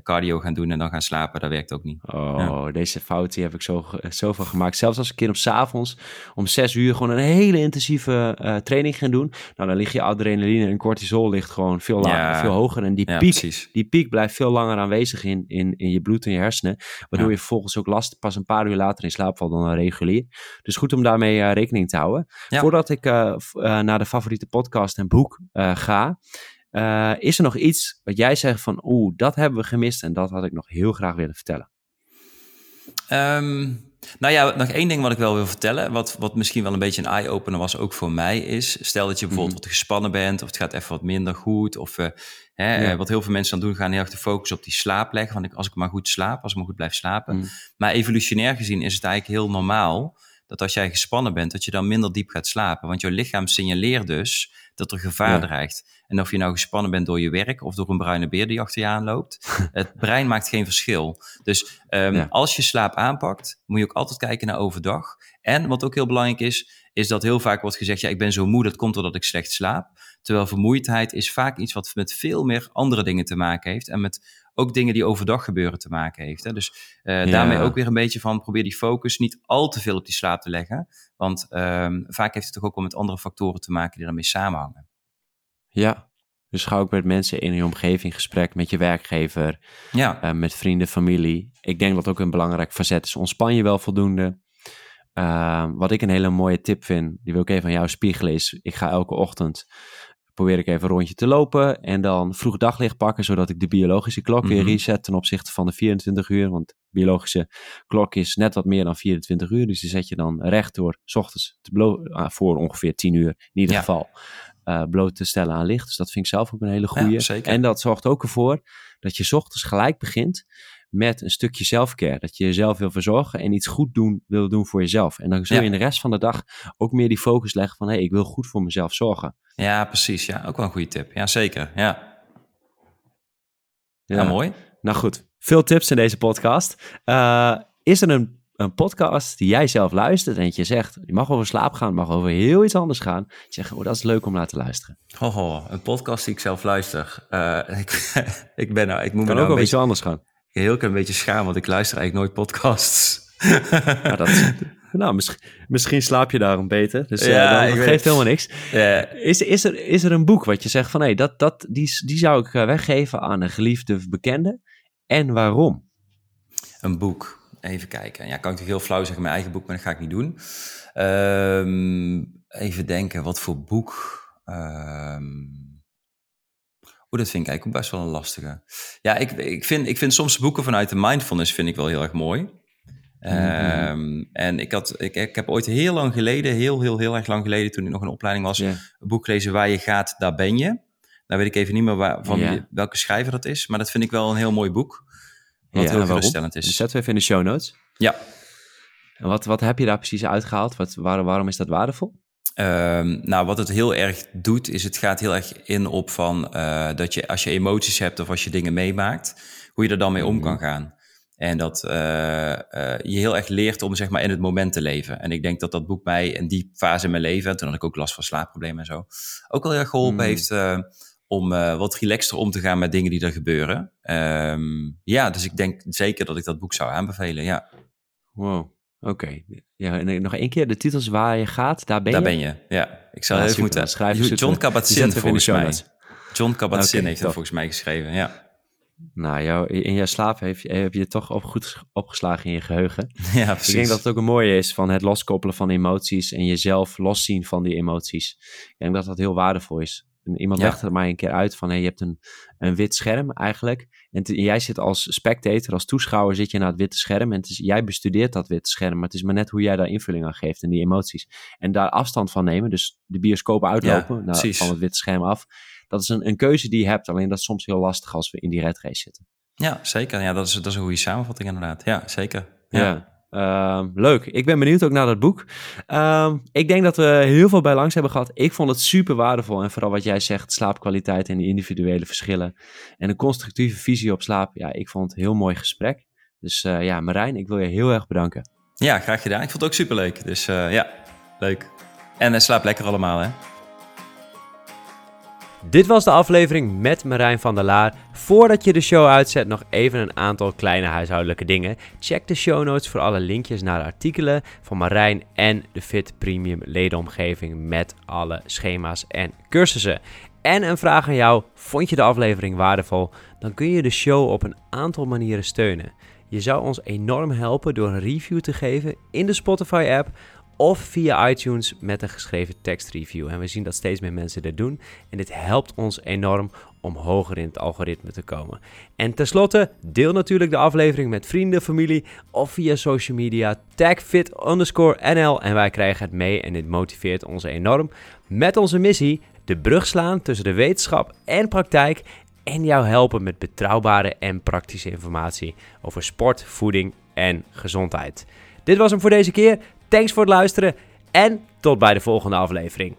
cardio gaan doen en dan gaan slapen. Dat werkt ook niet. Oh, deze fout die heb ik zo, zoveel gemaakt. Zelfs als ik een keer op 's avonds om zes uur gewoon een hele intensieve eh, training ga doen. Nou, dan ligt je adrenaline en cortisol ligt gewoon veel, lager, Ja. veel hoger. En die Ja, piek, precies. die piek blijft veel langer aanwezig in, in, in je bloed en je hersenen. Waardoor je vervolgens ook last pas een paar uur later in slaap valt dan regulier. Dus goed om daarmee eh, rekening te houden. Voordat ik eh, eh, naar de favoriete podcast en boek eh, ga, eh, is er nog iets wat jij zegt van oeh, dat hebben we gemist en dat had ik nog heel graag willen vertellen. Ehm, nou ja, nog één ding wat ik wel wil vertellen, wat, wat misschien wel een beetje een eye-opener was, ook voor mij, is stel dat je bijvoorbeeld wat gespannen bent, of het gaat even wat minder goed, of eh, hè, Ja. eh, wat heel veel mensen dan doen, gaan heel erg de focus op die slaap leggen, ik- als ik maar goed slaap, als ik maar goed blijf slapen. Mm. Maar evolutionair gezien is het eigenlijk heel normaal dat als jij gespannen bent, dat je dan minder diep gaat slapen, want jouw lichaam signaleert dus dat er gevaar Ja. dreigt. En of je nou gespannen bent door je werk of door een bruine beer die achter je aanloopt, het brein maakt geen verschil. Dus ehm, Ja. als je slaap aanpakt, moet je ook altijd kijken naar overdag. En wat ook heel belangrijk is, is dat heel vaak wordt gezegd, ja, ik ben zo moe, dat komt doordat ik slecht slaap. Terwijl vermoeidheid is vaak iets wat met veel meer andere dingen te maken heeft. En met ook dingen die overdag gebeuren te maken heeft. Hè. Dus uh, daarmee ook weer een beetje van probeer die focus niet al te veel op die slaap te leggen. Want um, vaak heeft het toch ook wel met andere factoren te maken die daarmee samenhangen. Ja, dus ga ook met mensen in je omgeving gesprek, met je werkgever, ja. Uh, met vrienden, familie. Ik denk dat ook een belangrijk facet is. Ontspan je wel voldoende. Uh, wat ik een hele mooie tip vind, die wil ik even aan jou spiegelen, is ik ga elke ochtend probeer ik even een rondje te lopen en dan vroeg daglicht pakken, zodat ik de biologische klok weer mhm. reset ten opzichte van de 24 uur. Want de biologische klok is net wat meer dan 24 uur, dus die zet je dan recht door s ochtends te uh, voor ongeveer 10 uur in ieder geval uh, bloot te stellen aan licht. Dus dat vind ik zelf ook een hele goede. Ja, en dat zorgt ook ervoor dat je s ochtends gelijk begint met een stukje zelfcare. Dat je jezelf wil verzorgen en iets goed doen, wil doen voor jezelf. En dan zul je in de rest van de dag ook meer die focus leggen van... hé, hey, ik wil goed voor mezelf zorgen. Ja, precies. Ja, ook wel een goede tip. Ja, zeker. Ja. Ja, mooi. Nou goed, veel tips in deze podcast. Uh, is er een, een podcast die jij zelf luistert en je zegt... je mag over slaap gaan, mag over heel iets anders gaan. Je zegt, oh, dat is leuk om naar te luisteren. Oh, een podcast die ik zelf luister. Uh, ik, ik ben nou, ik moet kan me ook nou over iets anders gaan heel klein beetje schaam, want ik luister eigenlijk nooit podcasts. Ja, dat, nou, misschien, misschien slaap je daarom beter. Dus uh, ja, dat geeft helemaal niks. Ja. Is, is, er, is er een boek wat je zegt van... hé, hey, dat, dat, die, die zou ik eh, weggeven aan een geliefde bekende? En waarom? Een boek. Even kijken. Ja, kan ik toch heel flauw zeggen, mijn eigen boek, maar dat ga ik niet doen. Um, even denken, wat voor boek... Um, dat vind ik eigenlijk ook best wel een lastige. Ja, ik, ik, vind, ik vind soms boeken vanuit de mindfulness vind ik wel heel erg mooi. Mm en ik, had, ik, ik heb ooit heel lang geleden, heel, heel, heel erg lang geleden, toen ik nog een opleiding was, een boek gelezen Waar je gaat, daar ben je. Nou weet ik even niet meer waar, van welke schrijver dat is, maar dat vind ik wel een heel mooi boek. Wat ja, heel geruststellend is. Zetten we even in de show notes. Ja. En wat, wat heb je daar precies uitgehaald? Wat, waar, waarom is dat waardevol? Um, nou, wat het heel erg doet, is het gaat heel erg in op van uh, dat je als je emoties hebt of als je dingen meemaakt, hoe je er dan mee om kan mhm. gaan. En dat uh, uh, je heel erg leert om zeg maar in het moment te leven. En ik denk dat dat boek mij in die fase in mijn leven, toen had ik ook last van slaapproblemen en zo, ook wel heel erg geholpen mhm. heeft om wat relaxter om te gaan met dingen die er gebeuren. Um, ja, dus ik denk zeker dat ik dat boek zou aanbevelen, ja. Wow. Oké. Ja, en nog één keer de titels waar je gaat, daar ben je? Daar ben je, ja. Ik zou even moeten... schrijven. John Kabat-Zinn volgens mij. John Kabat-Zinn heeft dat volgens mij geschreven, ja. Nou, jou, in jouw slaap heb je, heb je het toch op, goed opgeslagen in je geheugen. Ja, precies. Ik denk dat het ook een mooie is van het loskoppelen van emoties en jezelf loszien van die emoties. Ik denk dat dat heel waardevol is. Iemand ja. legde het mij een keer uit van, hey, je hebt een, een wit scherm eigenlijk. En jij zit als spectator, als toeschouwer zit je naar het witte scherm. En het is, jij bestudeert dat witte scherm, maar het is maar net hoe jij daar invulling aan geeft en die emoties. En daar afstand van nemen, dus de bioscoop uitlopen naar, van het witte scherm af. Dat is een, een keuze die je hebt, alleen dat is soms heel lastig als we in die red race zitten. Ja, zeker. Ja, dat is, dat is een goede samenvatting inderdaad. Ja, zeker. ja. Ehm, leuk. Ik ben benieuwd ook naar dat boek. Ehm, ik denk dat we heel veel bij langs hebben gehad. Ik vond het super waardevol. En vooral wat jij zegt, slaapkwaliteit en die individuele verschillen. En een constructieve visie op slaap. Ja, ik vond het een heel mooi gesprek. Dus uh, ja, Marijn, ik wil je heel erg bedanken. Ja, graag gedaan. Ik vond het ook super leuk. Dus uh, ja, leuk. En uh, slaap lekker allemaal, hè. Dit was de aflevering met Marijn van der Laar. Voordat je de show uitzet, nog even een aantal kleine huishoudelijke dingen. Check de show notes voor alle linkjes naar de artikelen van Marijn en de Fit Premium ledenomgeving met alle schema's en cursussen. En een vraag aan jou: vond je de aflevering waardevol? Dan kun je de show op een aantal manieren steunen. Je zou ons enorm helpen door een review te geven in de Spotify-app of via iTunes met een geschreven tekstreview. En we zien dat steeds meer mensen dit doen. En dit helpt ons enorm om hoger in het algoritme te komen. En tenslotte, deel natuurlijk de aflevering met vrienden, familie of via social media. Tag NL en wij krijgen het mee en dit motiveert ons enorm met onze missie de brug slaan tussen de wetenschap en praktijk en jou helpen met betrouwbare en praktische informatie over sport, voeding en gezondheid. Dit was hem voor deze keer. Thanks voor het luisteren en tot bij de volgende aflevering.